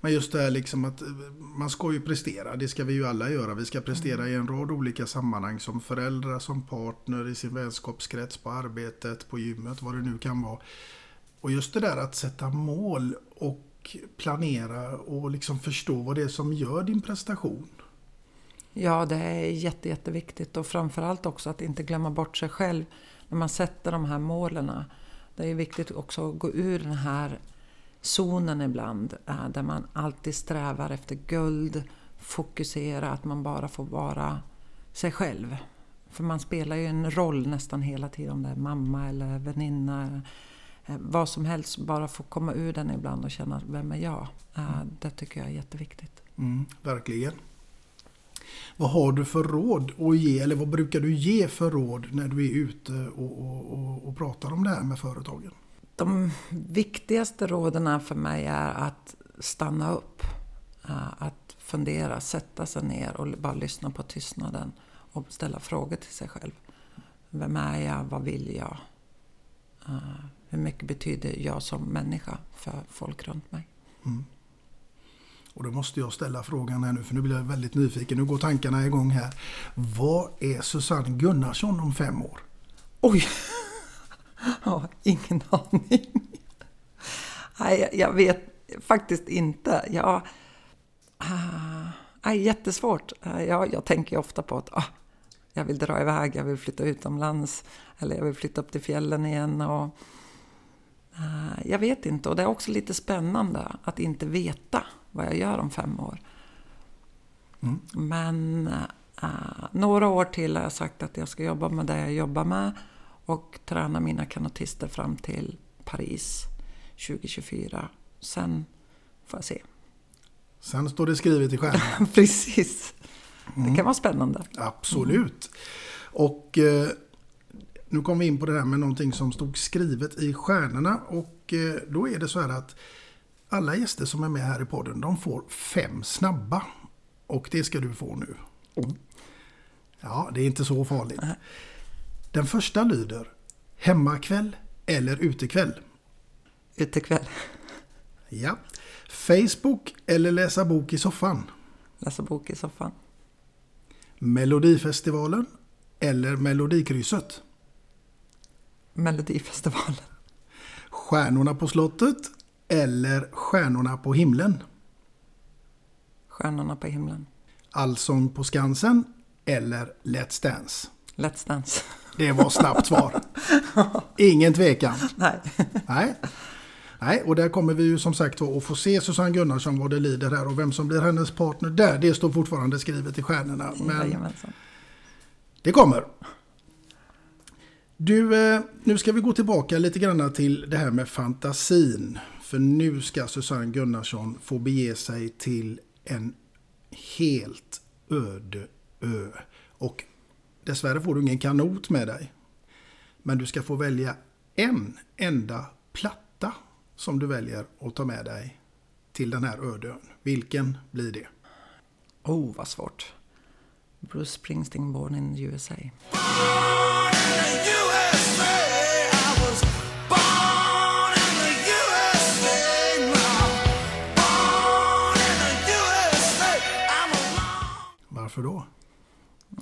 Men just det här liksom att eh, man ska ju prestera, det ska vi ju alla göra. Vi ska prestera i en rad olika sammanhang som föräldrar, som partner, i sin vänskapskrets, på arbetet, på gymmet, vad det nu kan vara. Och just det där att sätta mål och planera och liksom förstå vad det är som gör din prestation. Ja, det är jätte, jätteviktigt och framförallt också att inte glömma bort sig själv när man sätter de här målen. Det är viktigt också att gå ur den här zonen ibland eh, där man alltid strävar efter guld, fokusera, att man bara får vara sig själv. För man spelar ju en roll nästan hela tiden, om det är mamma eller väninna eh, vad som helst, bara få komma ur den ibland och känna, vem är jag? Eh, det tycker jag är jätteviktigt. Mm, verkligen. Vad har du för råd att ge, eller vad brukar du ge för råd när du är ute och, och, och, och pratar om det här med företagen? De viktigaste råden för mig är att stanna upp. eh, Att fundera, sätta sig ner och bara lyssna på tystnaden och ställa frågor till sig själv. Vem är jag? Vad vill jag? Eh, Hur mycket betyder jag som människa för folk runt mig? Mm. Och då måste jag ställa frågan här nu, för nu blir jag väldigt nyfiken. Nu går tankarna igång här. Vad är Susanne Gunnarsson om fem år? Oj! Ja, ingen aning. Nej, jag- vet faktiskt inte. Jag, ah, nej, jättesvårt. Eh, jag, jag tänker ju ofta på att ah, jag vill dra iväg, jag vill flytta utomlands eller jag vill flytta upp till fjällen igen. Och, ah, jag vet inte och det är också lite spännande att inte veta vad jag gör om fem år. Men eh, några år till har jag sagt att jag ska jobba med det jag jobbar med och träna mina kanotister fram till Paris 2024. Sen får jag se. Sen står det skrivet i stjärnan. Precis. Det kan vara spännande. Absolut. Och eh, nu kom vi in på det här med någonting som stod skrivet i stjärnorna. Och eh, då är det så här att alla gäster som är med här i podden, de får fem snabba. Och det ska du få nu. Ja, det är inte så farligt. Den första lyder Hemmakväll eller utekväll? Utekväll. Ja. Facebook eller läsa bok i soffan? Läsa bok i soffan. Melodifestivalen eller Melodikrysset? Melodifestivalen. Stjärnorna på slottet eller Stjärnorna på himlen? Stjärnorna på himlen. Allsång på Skansen eller Let's Dance? Let's Dance. Det var snabbt svar. Ingen tvekan. Nej. Nej. Nej, och där kommer vi ju som sagt att få se Susanne Gunnarsson vad det lider här och vem som blir hennes partner där. Det står fortfarande skrivet i stjärnorna. Men det kommer. Du, eh, nu ska vi gå tillbaka lite grann till det här med fantasin. För nu ska Susanne Gunnarsson få bege sig till en helt öde ö. Och dessvärre får du ingen kanot med dig. Men du ska få välja en enda platta som du väljer att ta med dig till den här öde ön. Vilken blir det? Oh, vad svårt. Bruce Springsteen, Born in the USA. Varför då?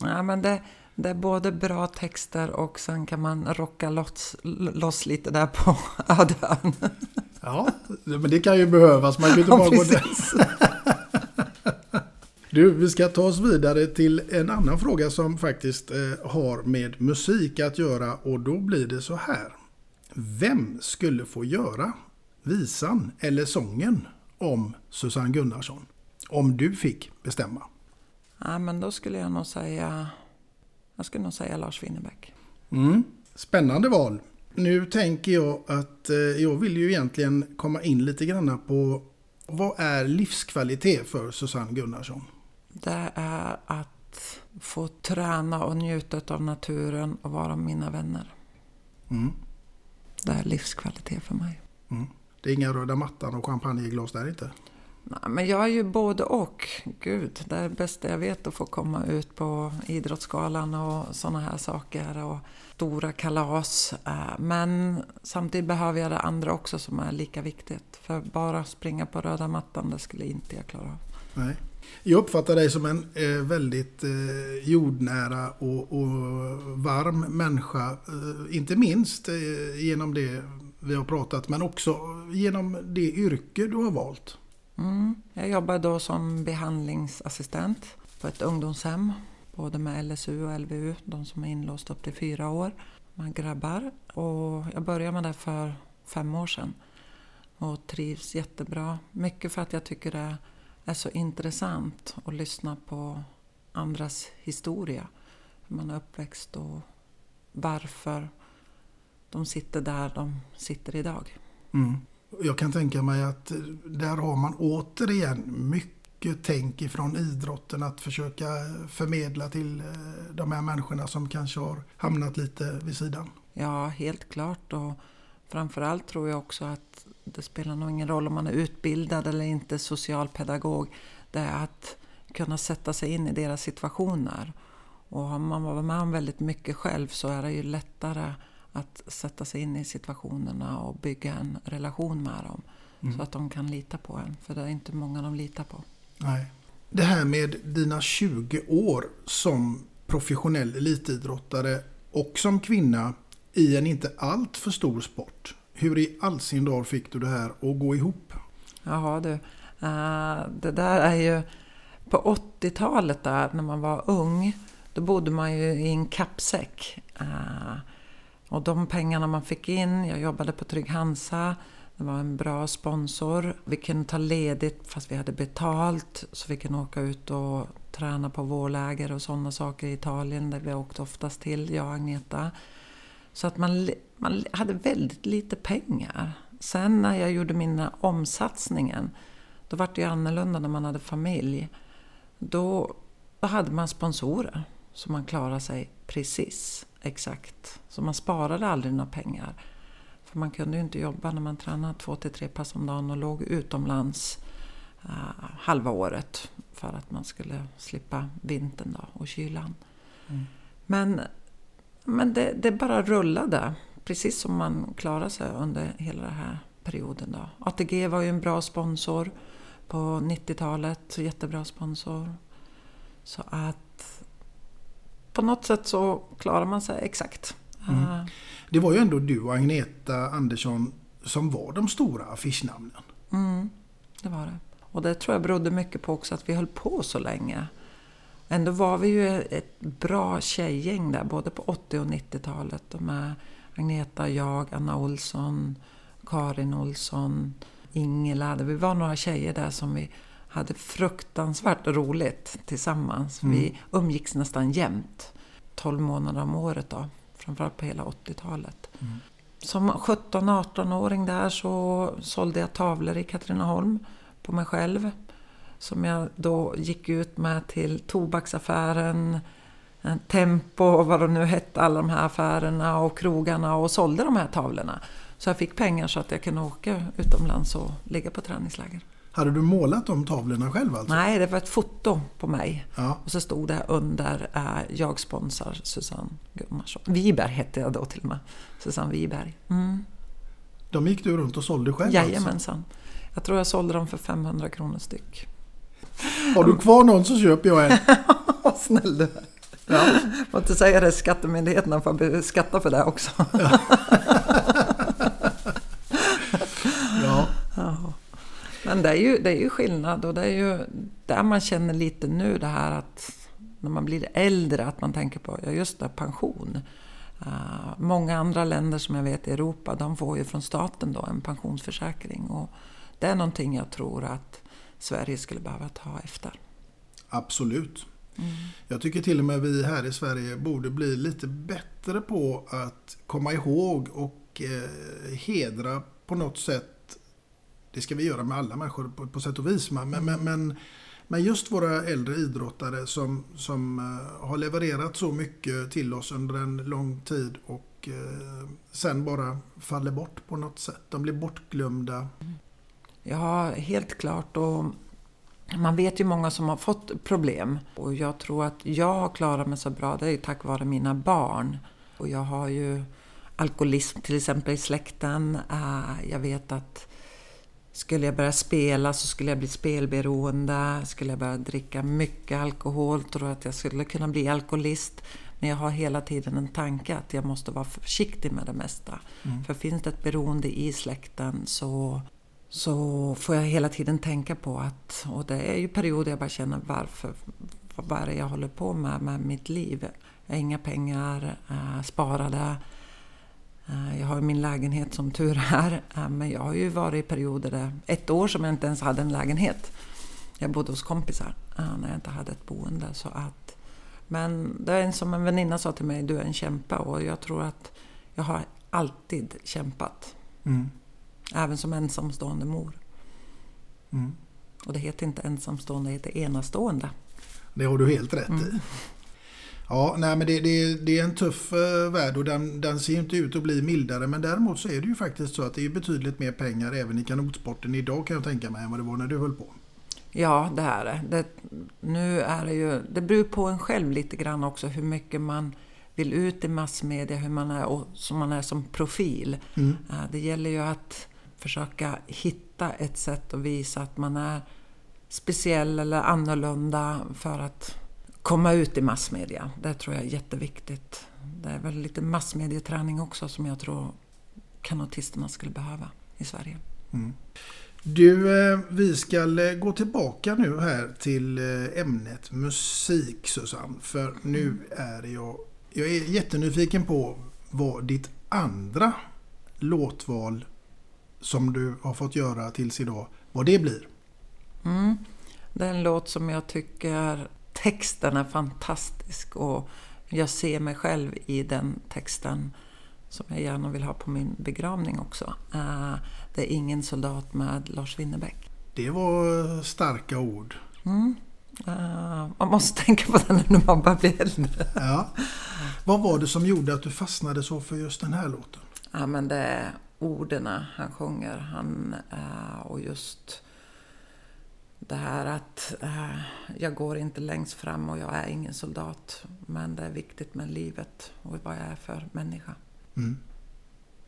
Ja, men det, det är både bra texter och sen kan man rocka loss, loss lite där på öde ön. Ja, men det kan ju behövas. Man kan ju inte bara gå där. Du, vi ska ta oss vidare till en annan fråga som faktiskt eh, har med musik att göra och då blir det så här. Vem skulle få göra visan eller sången om Susanne Gunnarsson? Om du fick bestämma. Ja, men då skulle jag nog säga... Jag skulle nog säga Lars Winnerbäck. Mm. Spännande val. Nu tänker jag att eh, jag vill ju egentligen komma in lite grann på vad är livskvalitet för Susanne Gunnarsson? Det är att få träna och njuta av naturen och vara med mina vänner. Mm. Det är livskvalitet för mig. Mm. Det är inga röda mattan och champagneglas där inte? Nej, men jag är ju både och. Gud, det är det bästa jag vet att få komma ut på Idrottsgalan och sådana här saker. Och stora kalas. Eh, men samtidigt behöver jag det andra också som är lika viktigt. För bara springa på röda mattan, det skulle inte jag klara av. Nej. Jag uppfattar dig som en eh, väldigt eh, jordnära och, och varm människa. Inte minst genom det vi har pratat men också genom det yrke du har valt. Mm. Jag jobbar då som behandlingsassistent på ett ungdomshem. Både med LSU och LVU, de som är inlåsta upp till fyra år. Med grabbar. Och jag började med det för fem år sedan. Och trivs jättebra. Mycket för att jag tycker det är så intressant att lyssna på andras historia. Hur man är uppväxt och varför de sitter där de sitter idag. Mm. Jag kan tänka mig att där har man återigen mycket tänk ifrån idrotten att försöka förmedla till eh, de här människorna som kanske har hamnat lite vid sidan. Ja, helt klart. Och framförallt tror jag också att det spelar nog ingen roll om man är utbildad eller inte socialpedagog. Det är att kunna sätta sig in i deras situationer. Och har man varit med om väldigt mycket själv så är det ju lättare att sätta sig in i situationerna och bygga en relation med dem. Mm. Så att de kan lita på en. För det är inte många de litar på. Nej. Det här med dina 20 år som professionell elitidrottare och som kvinna i en inte allt för stor sport. Hur i all sin dag fick du det här att gå ihop? Jaha du, uh, det där är ju på 80-talet där när man var ung. Då bodde man ju i en kappsäck. Och de pengarna man fick in, jag jobbade på Trygg Hansa, det var en bra sponsor. Vi kunde ta ledigt fast vi hade betalt så vi kunde åka ut och träna på vårläger och sådana saker i Italien där vi åkte oftast till, jag och Agneta. Så att man, man hade väldigt lite pengar. Sen när jag gjorde mina omsatsningen, då var det ju annorlunda när man hade familj. Då, då hade man sponsorer så man klarade sig precis exakt. Så man sparade aldrig några pengar. För man kunde ju inte jobba när man tränade två till tre pass om dagen och låg utomlands uh, halva året för att man skulle slippa vintern då, och kylan. Mm. Men, men det, det, bara rullade, precis som man klarade sig under hela den här perioden. Då. ATG var ju en bra sponsor på 90-talet, jättebra sponsor. Så att på något sätt så klarar man sig exakt. Mm. Uh, det var ju ändå du och Agneta Andersson som var de stora affischnamnen. Mm, det var det. Och det tror jag berodde mycket på också att vi höll på så länge. Ändå var vi ju ett bra tjejgäng där, både på 80 och 90-talet. Med Agneta, jag, Anna Olsson, Karin Olsson, Ingela. Vi var några tjejer där som vi hade fruktansvärt roligt tillsammans. Mm. Vi umgicks nästan jämt. 12 månader om året då framförallt på hela 80-talet. Mm. Som 17-18-åring där så sålde jag tavlor i Katrineholm på mig själv. Som jag då gick ut med till tobaksaffären, eh, Tempo och vad de nu hette, alla de här affärerna och krogarna och sålde de här tavlorna. Så jag fick pengar så att jag kunde åka utomlands och ligga på träningsläger. Hade du målat de tavlorna själv alltså? Nej, det var ett foto på mig. Ja. Och så stod det under äh, “Jag sponsrar Susanne Gunnarsson”. Wiberg hette jag då till och med. Susanne Wiberg. Mm. De gick du runt och sålde själv Jajamensan. Alltså? Jag tror jag sålde dem för 500 kronor styck. Har du kvar någon så köper jag en. Vad snäll du är. Ja. Får inte säga det, skattemyndigheterna får skatta för det också. Ja. Men det är, ju, det är ju skillnad och det är ju där man känner lite nu det här att när man blir äldre att man tänker på, ja just det, pension. Uh, många andra länder som jag vet i Europa, de får ju från staten då en pensionsförsäkring. Och det är någonting jag tror att Sverige skulle behöva ta efter. Absolut. Mm. Jag tycker till och med vi här i Sverige borde bli lite bättre på att komma ihåg och eh, hedra på något sätt det ska vi göra med alla människor på, på sätt och vis. Men, men, men, men just våra äldre idrottare som, som eh, har levererat så mycket till oss under en lång tid och eh, sen bara faller bort på något sätt. De blir bortglömda. Mm. Ja, helt klart. Och man vet ju många som har fått problem. Och jag tror att jag har klarat mig så bra, det är tack vare mina barn. Och jag har ju alkoholism till exempel i släkten. Eh, jag vet att skulle jag börja spela så skulle jag bli spelberoende. Skulle jag börja dricka mycket alkohol tror jag att jag skulle kunna bli alkoholist. Men jag har hela tiden en tanke att jag måste vara försiktig med det mesta. Mm. För finns det ett beroende i släkten så, så får jag hela tiden tänka på att... Och det är ju perioder jag bara känner varför, vad är det jag håller på med med mitt liv? Jag har inga pengar äh, sparade. Eh, jag har min lägenhet som tur är, eh, men jag har ju varit i perioder, där, ett år som jag inte ens hade en lägenhet. Jag bodde hos kompisar eh, när jag inte hade ett boende. Så att, men det är som en väninna sa till mig, du är en kämpe och jag tror att jag har alltid kämpat. Mm. Även som ensamstående mor. Mm. Och det heter inte ensamstående, det heter enastående. Det har du helt rätt Mm. i. Ja, nej, men det, det, det är en tuff eh, värld och den, den ser inte ut att bli mildare. Men däremot så är det ju faktiskt så att det är betydligt mer pengar även i kanotsporten idag kan jag tänka mig än vad det var när du höll på. Ja, det är det. det. Nu är det ju... Det beror på en själv lite grann också hur mycket man vill ut i massmedia, hur man är, och, som man är som profil. Mm. Eh, Det gäller ju att försöka hitta ett sätt att visa att man är speciell eller annorlunda för att komma ut i massmedia. Det tror jag är jätteviktigt. Det är väl lite massmedieträning också som jag tror kanotisterna skulle behöva i Sverige. Mm. Du, eh, vi ska eh, gå tillbaka nu här till eh, ämnet musik Susanne. För nu är jag, jag är jättenyfiken på vad ditt andra låtval som du har fått göra tills idag, vad det blir. Mm. Det är en låt som jag tycker texten är fantastisk och jag ser mig själv i den texten som jag gärna vill ha på min begravning också. Eh, Det är Ingen soldat med Lars Winnerbäck. Det var starka ord. Mm. Eh, Man måste tänka på den när man bara blir äldre. Ja. Vad var det som gjorde att du fastnade så för just den här låten? Ja, men det är orden han sjunger. Han, eh, och just det här att eh, jag går inte längst fram och jag är ingen soldat. Men det är viktigt med livet och vad jag är för människa. Mm.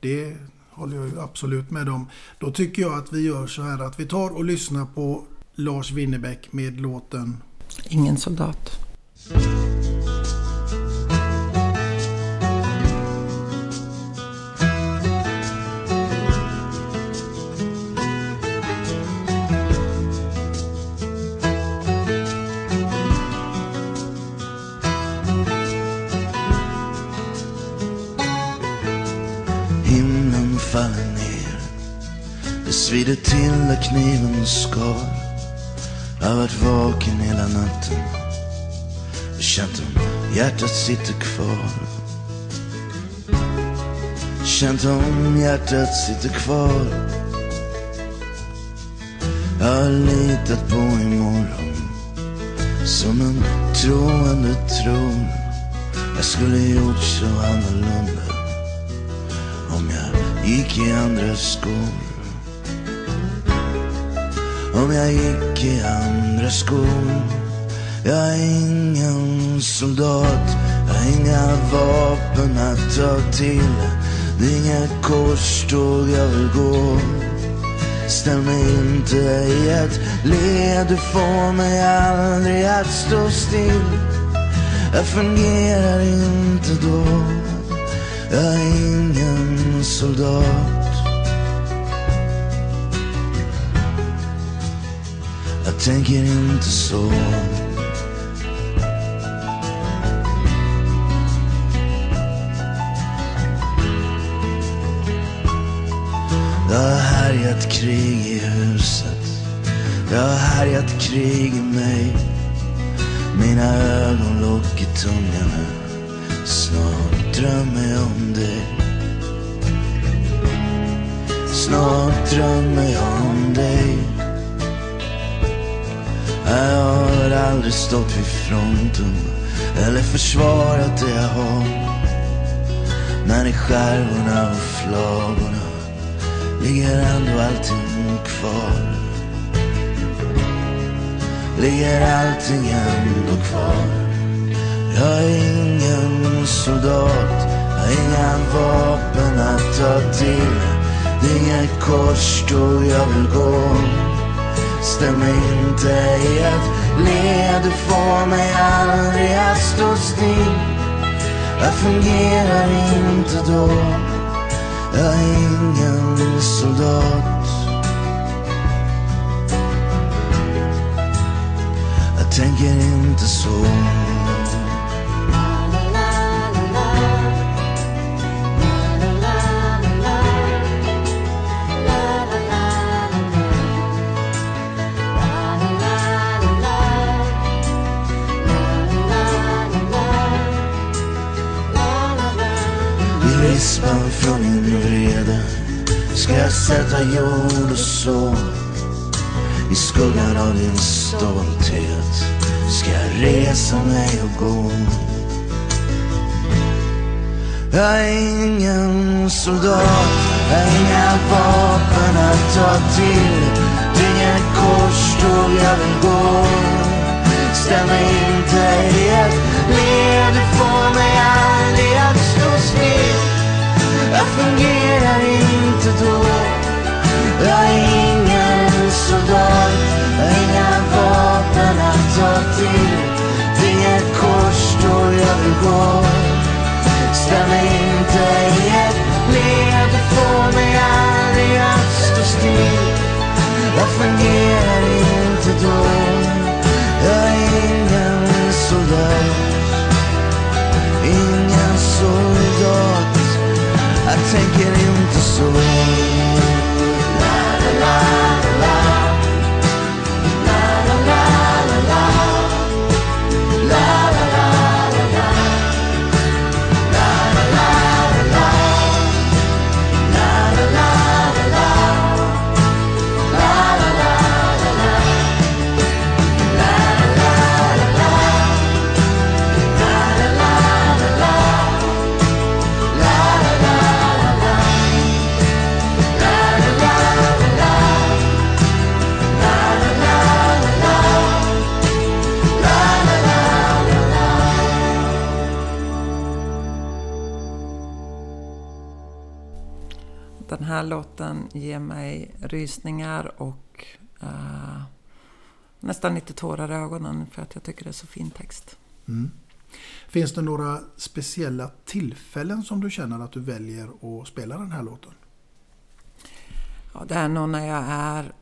Det håller jag absolut med om. Då tycker jag att vi gör så här att vi tar och lyssnar på Lars Winnerbäck med låten Ingen soldat. Svider till där kniven skar Jag har varit vaken hela natten. Och känt om hjärtat sitter kvar. Känt om hjärtat sitter kvar. Jag har litat på imorgon Som en troende tror Jag skulle gjort så annorlunda om jag gick i andra skor om jag gick i andra skor Jag är ingen soldat. Jag har inga vapen att ta till. Det är inga korståg jag vill gå. Ställ mig inte i ett led. Du får mig aldrig att stå still. Jag fungerar inte då. Jag är ingen soldat. Tänker inte så Det har härjat krig i huset. Det har härjat krig i mig. Mina ögonlock är tunga nu Snart drömmer jag om dig. Snart drömmer jag om dig. Jag har aldrig stått vid fronten Eller försvarat det jag har Men i skärvorna och flagorna Ligger ändå allting kvar Ligger allting ändå kvar jag är ingen soldat, jag har inga vapen att ta till. Det är inget korståg jag vill gå. Stäm inte i ett led, du får mig aldrig att stå still. Jag fungerar inte då, jag är ingen soldat. Jag tänker inte så. Från min vrede. Ska jag sätta jord och så I skuggan av din stolthet? Ska jag resa mig och gå? Jag är ingen soldat, jag har inga vapen att ta till. Det är inget korståg jag vill gå. Ställ mig inte i ett. Led, du får mig aldrig att stå still jag fungerar inte då. Jag är ingen soldat, jag har inga vapen att ta till. Det är ett kors då jag vill gå. Ställ mig inte i ett led, du får mig aldrig att stå still. Jag fungerar inte då. Jag är ingen soldat. Ingen soldat. Jag tänker inte så La la la la rysningar och eh, nästan lite tårar i ögonen för att jag tycker det är så fin text. Mm. Finns det några speciella tillfällen som du känner att du väljer att spela den här låten? Ja, det är nog när jag är...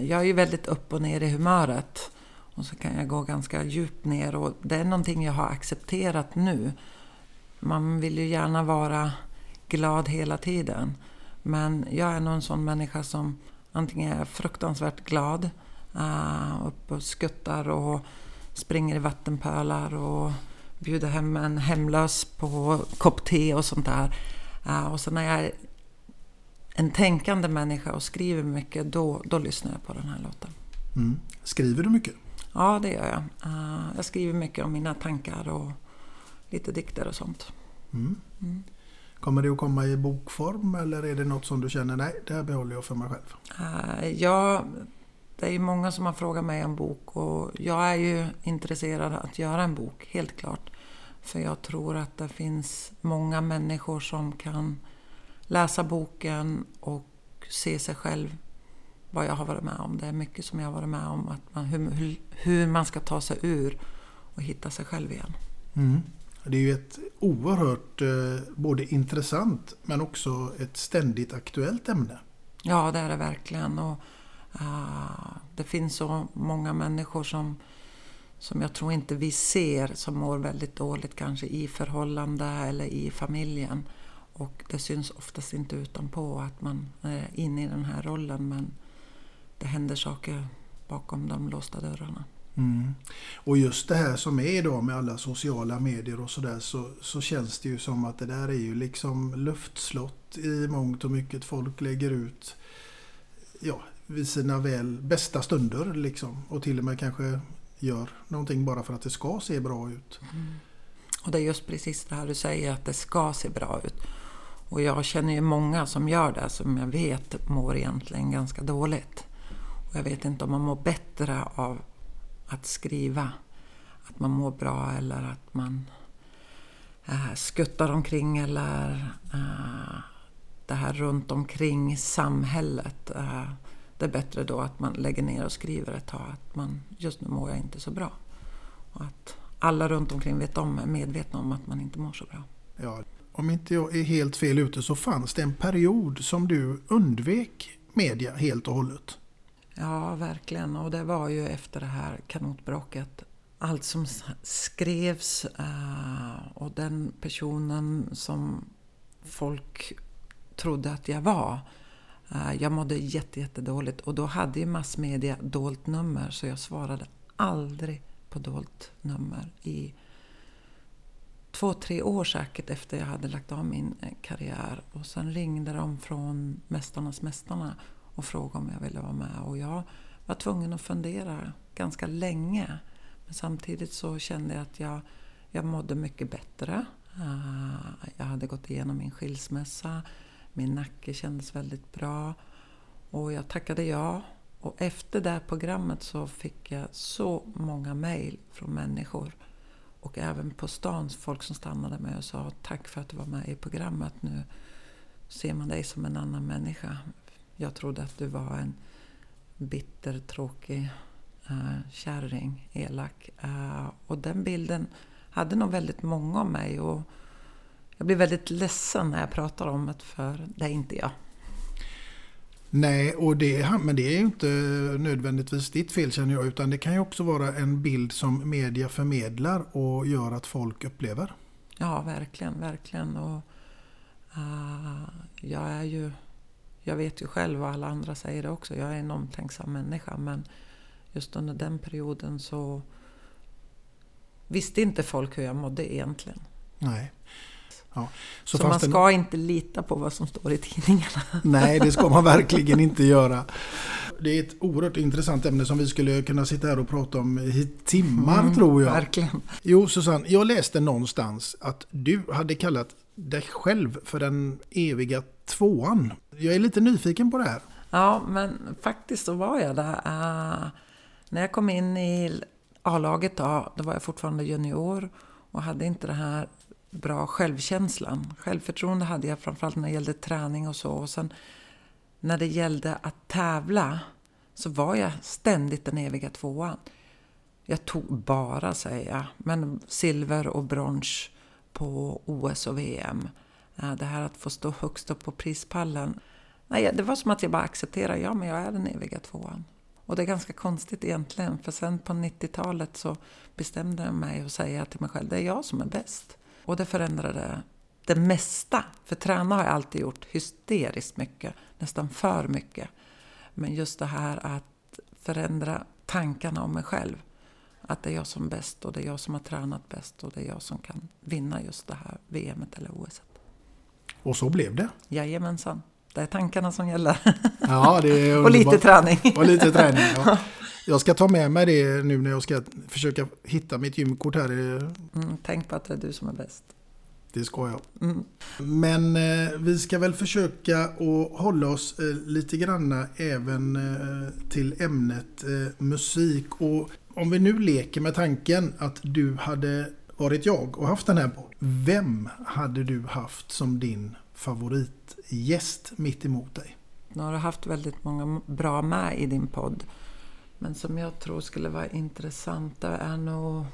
Jag är ju väldigt upp och ner i humöret. Och så kan jag gå ganska djupt ner och det är någonting jag har accepterat nu. Man vill ju gärna vara glad hela tiden. Men jag är nog en sån människa som antingen är fruktansvärt glad, uh, upp och skuttar och springer i vattenpölar och bjuder hem en hemlös på kopp te och sånt där. Uh, och så när jag är en tänkande människa och skriver mycket, då, då lyssnar jag på den här låten. Mm. Skriver du mycket? Ja, det gör jag. Uh, jag skriver mycket om mina tankar och lite dikter och sånt. Mm. Mm. Kommer det att komma i bokform eller är det något som du känner, nej, det här behåller jag för mig själv? Uh, ja, det är ju många som har frågat mig om bok och jag är ju intresserad att göra en bok, helt klart. För jag tror att det finns många människor som kan läsa boken och se sig själv vad jag har varit med om. Det är mycket som jag har varit med om, att man, hur, hur, hur man ska ta sig ur och hitta sig själv igen. Mm. Det är ju ett oerhört eh, både intressant men också ett ständigt aktuellt ämne. Ja, det är det verkligen. Och, uh, det finns så många människor som, som jag tror inte vi ser som mår väldigt dåligt kanske i förhållande eller i familjen. Och det syns oftast inte utanpå att man eh, är inne i den här rollen men det händer saker bakom de låsta dörrarna. Mm. Och just det här som är idag med alla sociala medier och sådär så, så känns det ju som att det där är ju liksom luftslott i mångt och mycket. Folk lägger ut ja, vid sina väl bästa stunder liksom och till och med kanske gör någonting bara för att det ska se bra ut. Mm. Och det är just precis det här du säger att det ska se bra ut. Och jag känner ju många som gör det som jag vet mår egentligen ganska dåligt. Och jag vet inte om man mår bättre av att skriva. Att man mår bra eller att man eh, skuttar omkring eller eh, det här runt omkring samhället. Eh, det är bättre då att man lägger ner och skriver ett tag. Att man, just nu mår jag inte så bra. Och att alla runt omkring vet om, är medvetna om att man inte mår så bra. Ja, om inte jag är helt fel ute så fanns det en period som du undvek media helt och hållet. Ja, verkligen. Och det var ju efter det här kanotbråket. Allt som skrevs eh, och den personen som folk trodde att jag var. Eh, jag mådde jätte, jättedåligt och då hade ju massmedia dolt nummer så jag svarade aldrig på dolt nummer i två, tre år säkert efter jag hade lagt av min eh, karriär. Och sen ringde de från Mästarnas Mästarna och frågade om jag ville vara med. Och jag var tvungen att fundera ganska länge. Men samtidigt så kände jag att jag, jag mådde mycket bättre. Eh, jag hade gått igenom min skilsmässa. Min nacke kändes väldigt bra. Och jag tackade ja. Och efter det här programmet så fick jag så många mejl från människor och även på stan folk som stannade med och sa tack för att du var med i programmet. Nu ser man dig som en annan människa. Jag trodde att du var en bitter, tråkig uh, kärring, elak. Uh, och den bilden hade nog väldigt många av mig. Och jag blir väldigt ledsen när jag pratar om det, för det är inte jag. Nej, och det, men det är ju inte nödvändigtvis ditt fel känner jag. Utan det kan ju också vara en bild som media förmedlar och gör att folk upplever. Ja, verkligen, verkligen. Och, uh, jag är ju... Jag vet ju själv och alla andra säger det också. Jag är en omtänksam människa. Men just under den perioden så visste inte folk hur jag mådde egentligen. Nej. Ja. Så, så man ska en... inte lita på vad som står i tidningarna. Nej, det ska man verkligen inte göra. Det är ett oerhört intressant ämne som vi skulle kunna sitta här och prata om i timmar mm, tror jag. Verkligen. Jo, Susanne, jag läste någonstans att du hade kallat dig själv för den eviga tvåan. Jag är lite nyfiken på det här. Ja, men faktiskt så var jag där. Uh, när jag kom in i A-laget då, då var jag fortfarande junior och hade inte den här bra självkänslan. Självförtroende hade jag framförallt när det gällde träning och så. Och sen när det gällde att tävla så var jag ständigt den eviga tvåan. Jag tog bara, säger jag, men silver och brons på OS och VM. Eh, det här att få stå högst upp på prispallen. Nej, det var som att jag bara accepterade, ja men jag är den eviga tvåan. Och det är ganska konstigt egentligen, för sen på 90-talet så bestämde jag mig att säga till mig själv, det är jag som är bäst. Och det förändrade det mesta. För träna har jag alltid gjort hysteriskt mycket, nästan för mycket. Men just det här att förändra tankarna om mig själv. Att det är jag som är bäst och det är jag som har tränat bäst och det är jag som kan vinna just det här VMet eller OS. Och så blev det? Jajamensan. Det är tankarna som gäller. Ja, det är och lite träning. Och lite träning, ja. Jag ska ta med mig det nu när jag ska försöka hitta mitt gymkort här. Mm, tänk på att det är du som är bäst. Det ska jag. Mm. Men eh, vi ska väl försöka att hålla oss eh, lite granna även eh, till ämnet eh, musik. Och om vi nu leker med tanken att du hade varit jag och haft den här på. Vem hade du haft som din favoritgäst mitt emot dig? Nu har du haft väldigt många bra med i din podd. Men som jag tror skulle vara intressant det är nog...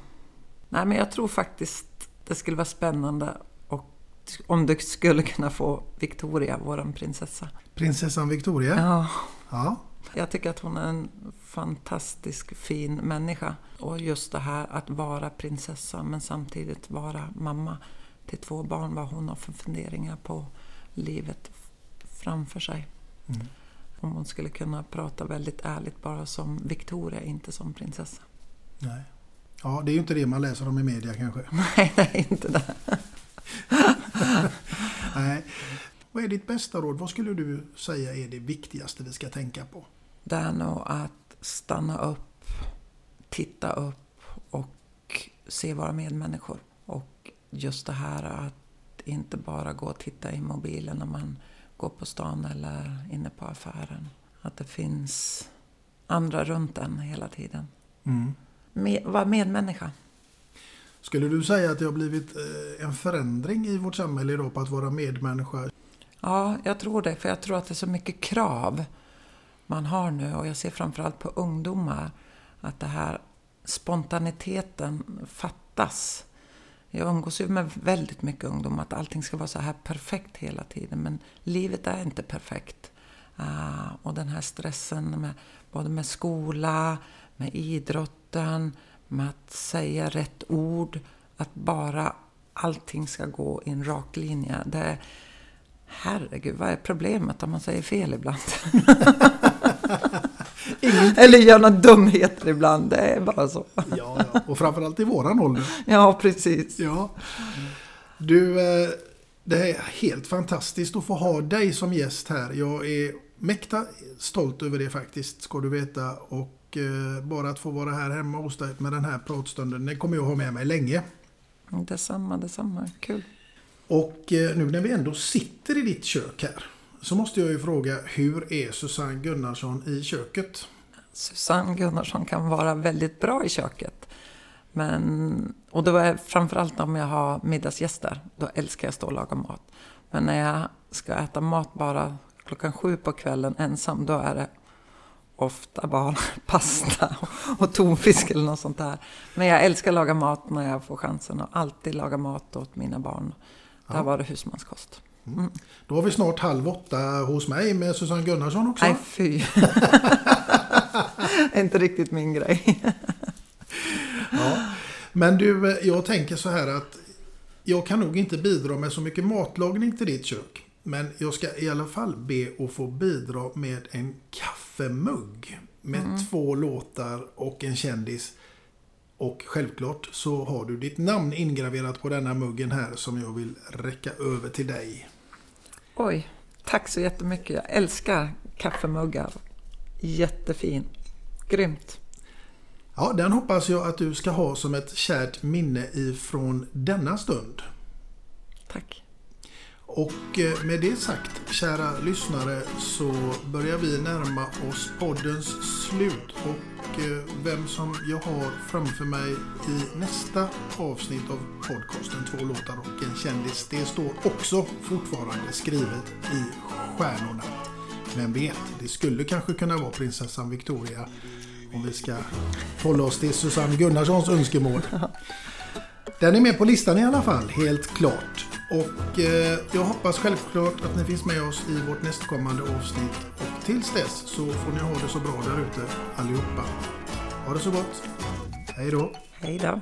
Nej, men jag tror faktiskt det skulle vara spännande och om du skulle kunna få Victoria, våran prinsessa. Prinsessan Victoria? Ja. ja. Jag tycker att hon är en fantastisk fin människa. Och just det här att vara prinsessa men samtidigt vara mamma till två barn. Vad hon har för funderingar på livet framför sig. Mm. Om hon skulle kunna prata väldigt ärligt bara som Victoria, inte som prinsessa. Nej. Ja, det är ju inte det man läser om i media kanske. Nej, det är inte det. Nej. Vad är ditt bästa råd? Vad skulle du säga är det viktigaste vi ska tänka på? Det är nog att stanna upp, titta upp och se våra medmänniskor. Och just det här att inte bara gå och titta i mobilen när man gå på stan eller inne på affären. Att det finns andra runt en hela tiden. Mm. Med, var medmänniska. Skulle du säga att det har blivit eh, en förändring i vårt samhälle idag på att vara medmänniska? Ja, jag tror det. För jag tror att det är så mycket krav man har nu. Och jag ser framförallt på ungdomar att det här spontaniteten fattas. Jag umgås ju med väldigt mycket ungdomar, att allting ska vara så här perfekt hela tiden. Men livet är inte perfekt. Uh, och den här stressen med, både med skola, med idrotten, med att säga rätt ord, att bara allting ska gå i en rak linje. Det, herregud, vad är problemet om man säger fel ibland? Eller gör några dumheter ibland, det är bara så. Ja, ja. och framförallt i våran ålder. Ja, precis. Ja. Du, eh, det är helt fantastiskt att få ha dig som gäst här. Jag är mäkta stolt över det faktiskt, ska du veta. Och eh, bara att få vara här hemma hos dig med den här pratstunden, det kommer jag ha med mig länge. Detsamma, detsamma. Kul. Och eh, nu när vi ändå sitter i ditt kök här så måste jag ju fråga, hur är Susanne Gunnarsson i köket? Susanne Gunnarsson kan vara väldigt bra i köket. Men, och då är framförallt om jag har middagsgäster, då älskar jag att stå och laga mat. Men när jag ska äta mat bara klockan sju på kvällen ensam, då är det ofta bara pasta och tonfisk eller något sånt där. Men jag älskar att laga mat när jag får chansen och alltid laga mat åt mina barn. Det har varit husmanskost. Mm. Då har vi snart halv åtta hos mig med Susanne Gunnarsson också. Nej, fy. inte riktigt min grej. ja. Men du, jag tänker så här att jag kan nog inte bidra med så mycket matlagning till ditt kök. Men jag ska i alla fall be att få bidra med en kaffemugg. Med mm. två låtar och en kändis. Och självklart så har du ditt namn ingraverat på denna muggen här som jag vill räcka över till dig. Oj, tack så jättemycket. Jag älskar kaffemuggar. Jättefin. Grymt. Ja, den hoppas jag att du ska ha som ett kärt minne ifrån denna stund. Tack. Och eh, med det sagt, kära lyssnare, så börjar vi närma oss poddens slut. Och eh, vem som jag har framför mig i nästa avsnitt av podcasten Två låtar och en kändis, det står också fortfarande skrivet i stjärnorna. Vem vet, det skulle kanske kunna vara prinsessan Victoria om vi ska hålla oss till Susanne Gunnarssons önskemål. Den är med på listan i alla fall, helt klart. Och eh, jag hoppas självklart att ni finns med oss i vårt nästkommande avsnitt. Och tills dess så får ni ha det så bra där ute allihopa. Ha det så gott. Hej då. Hej då.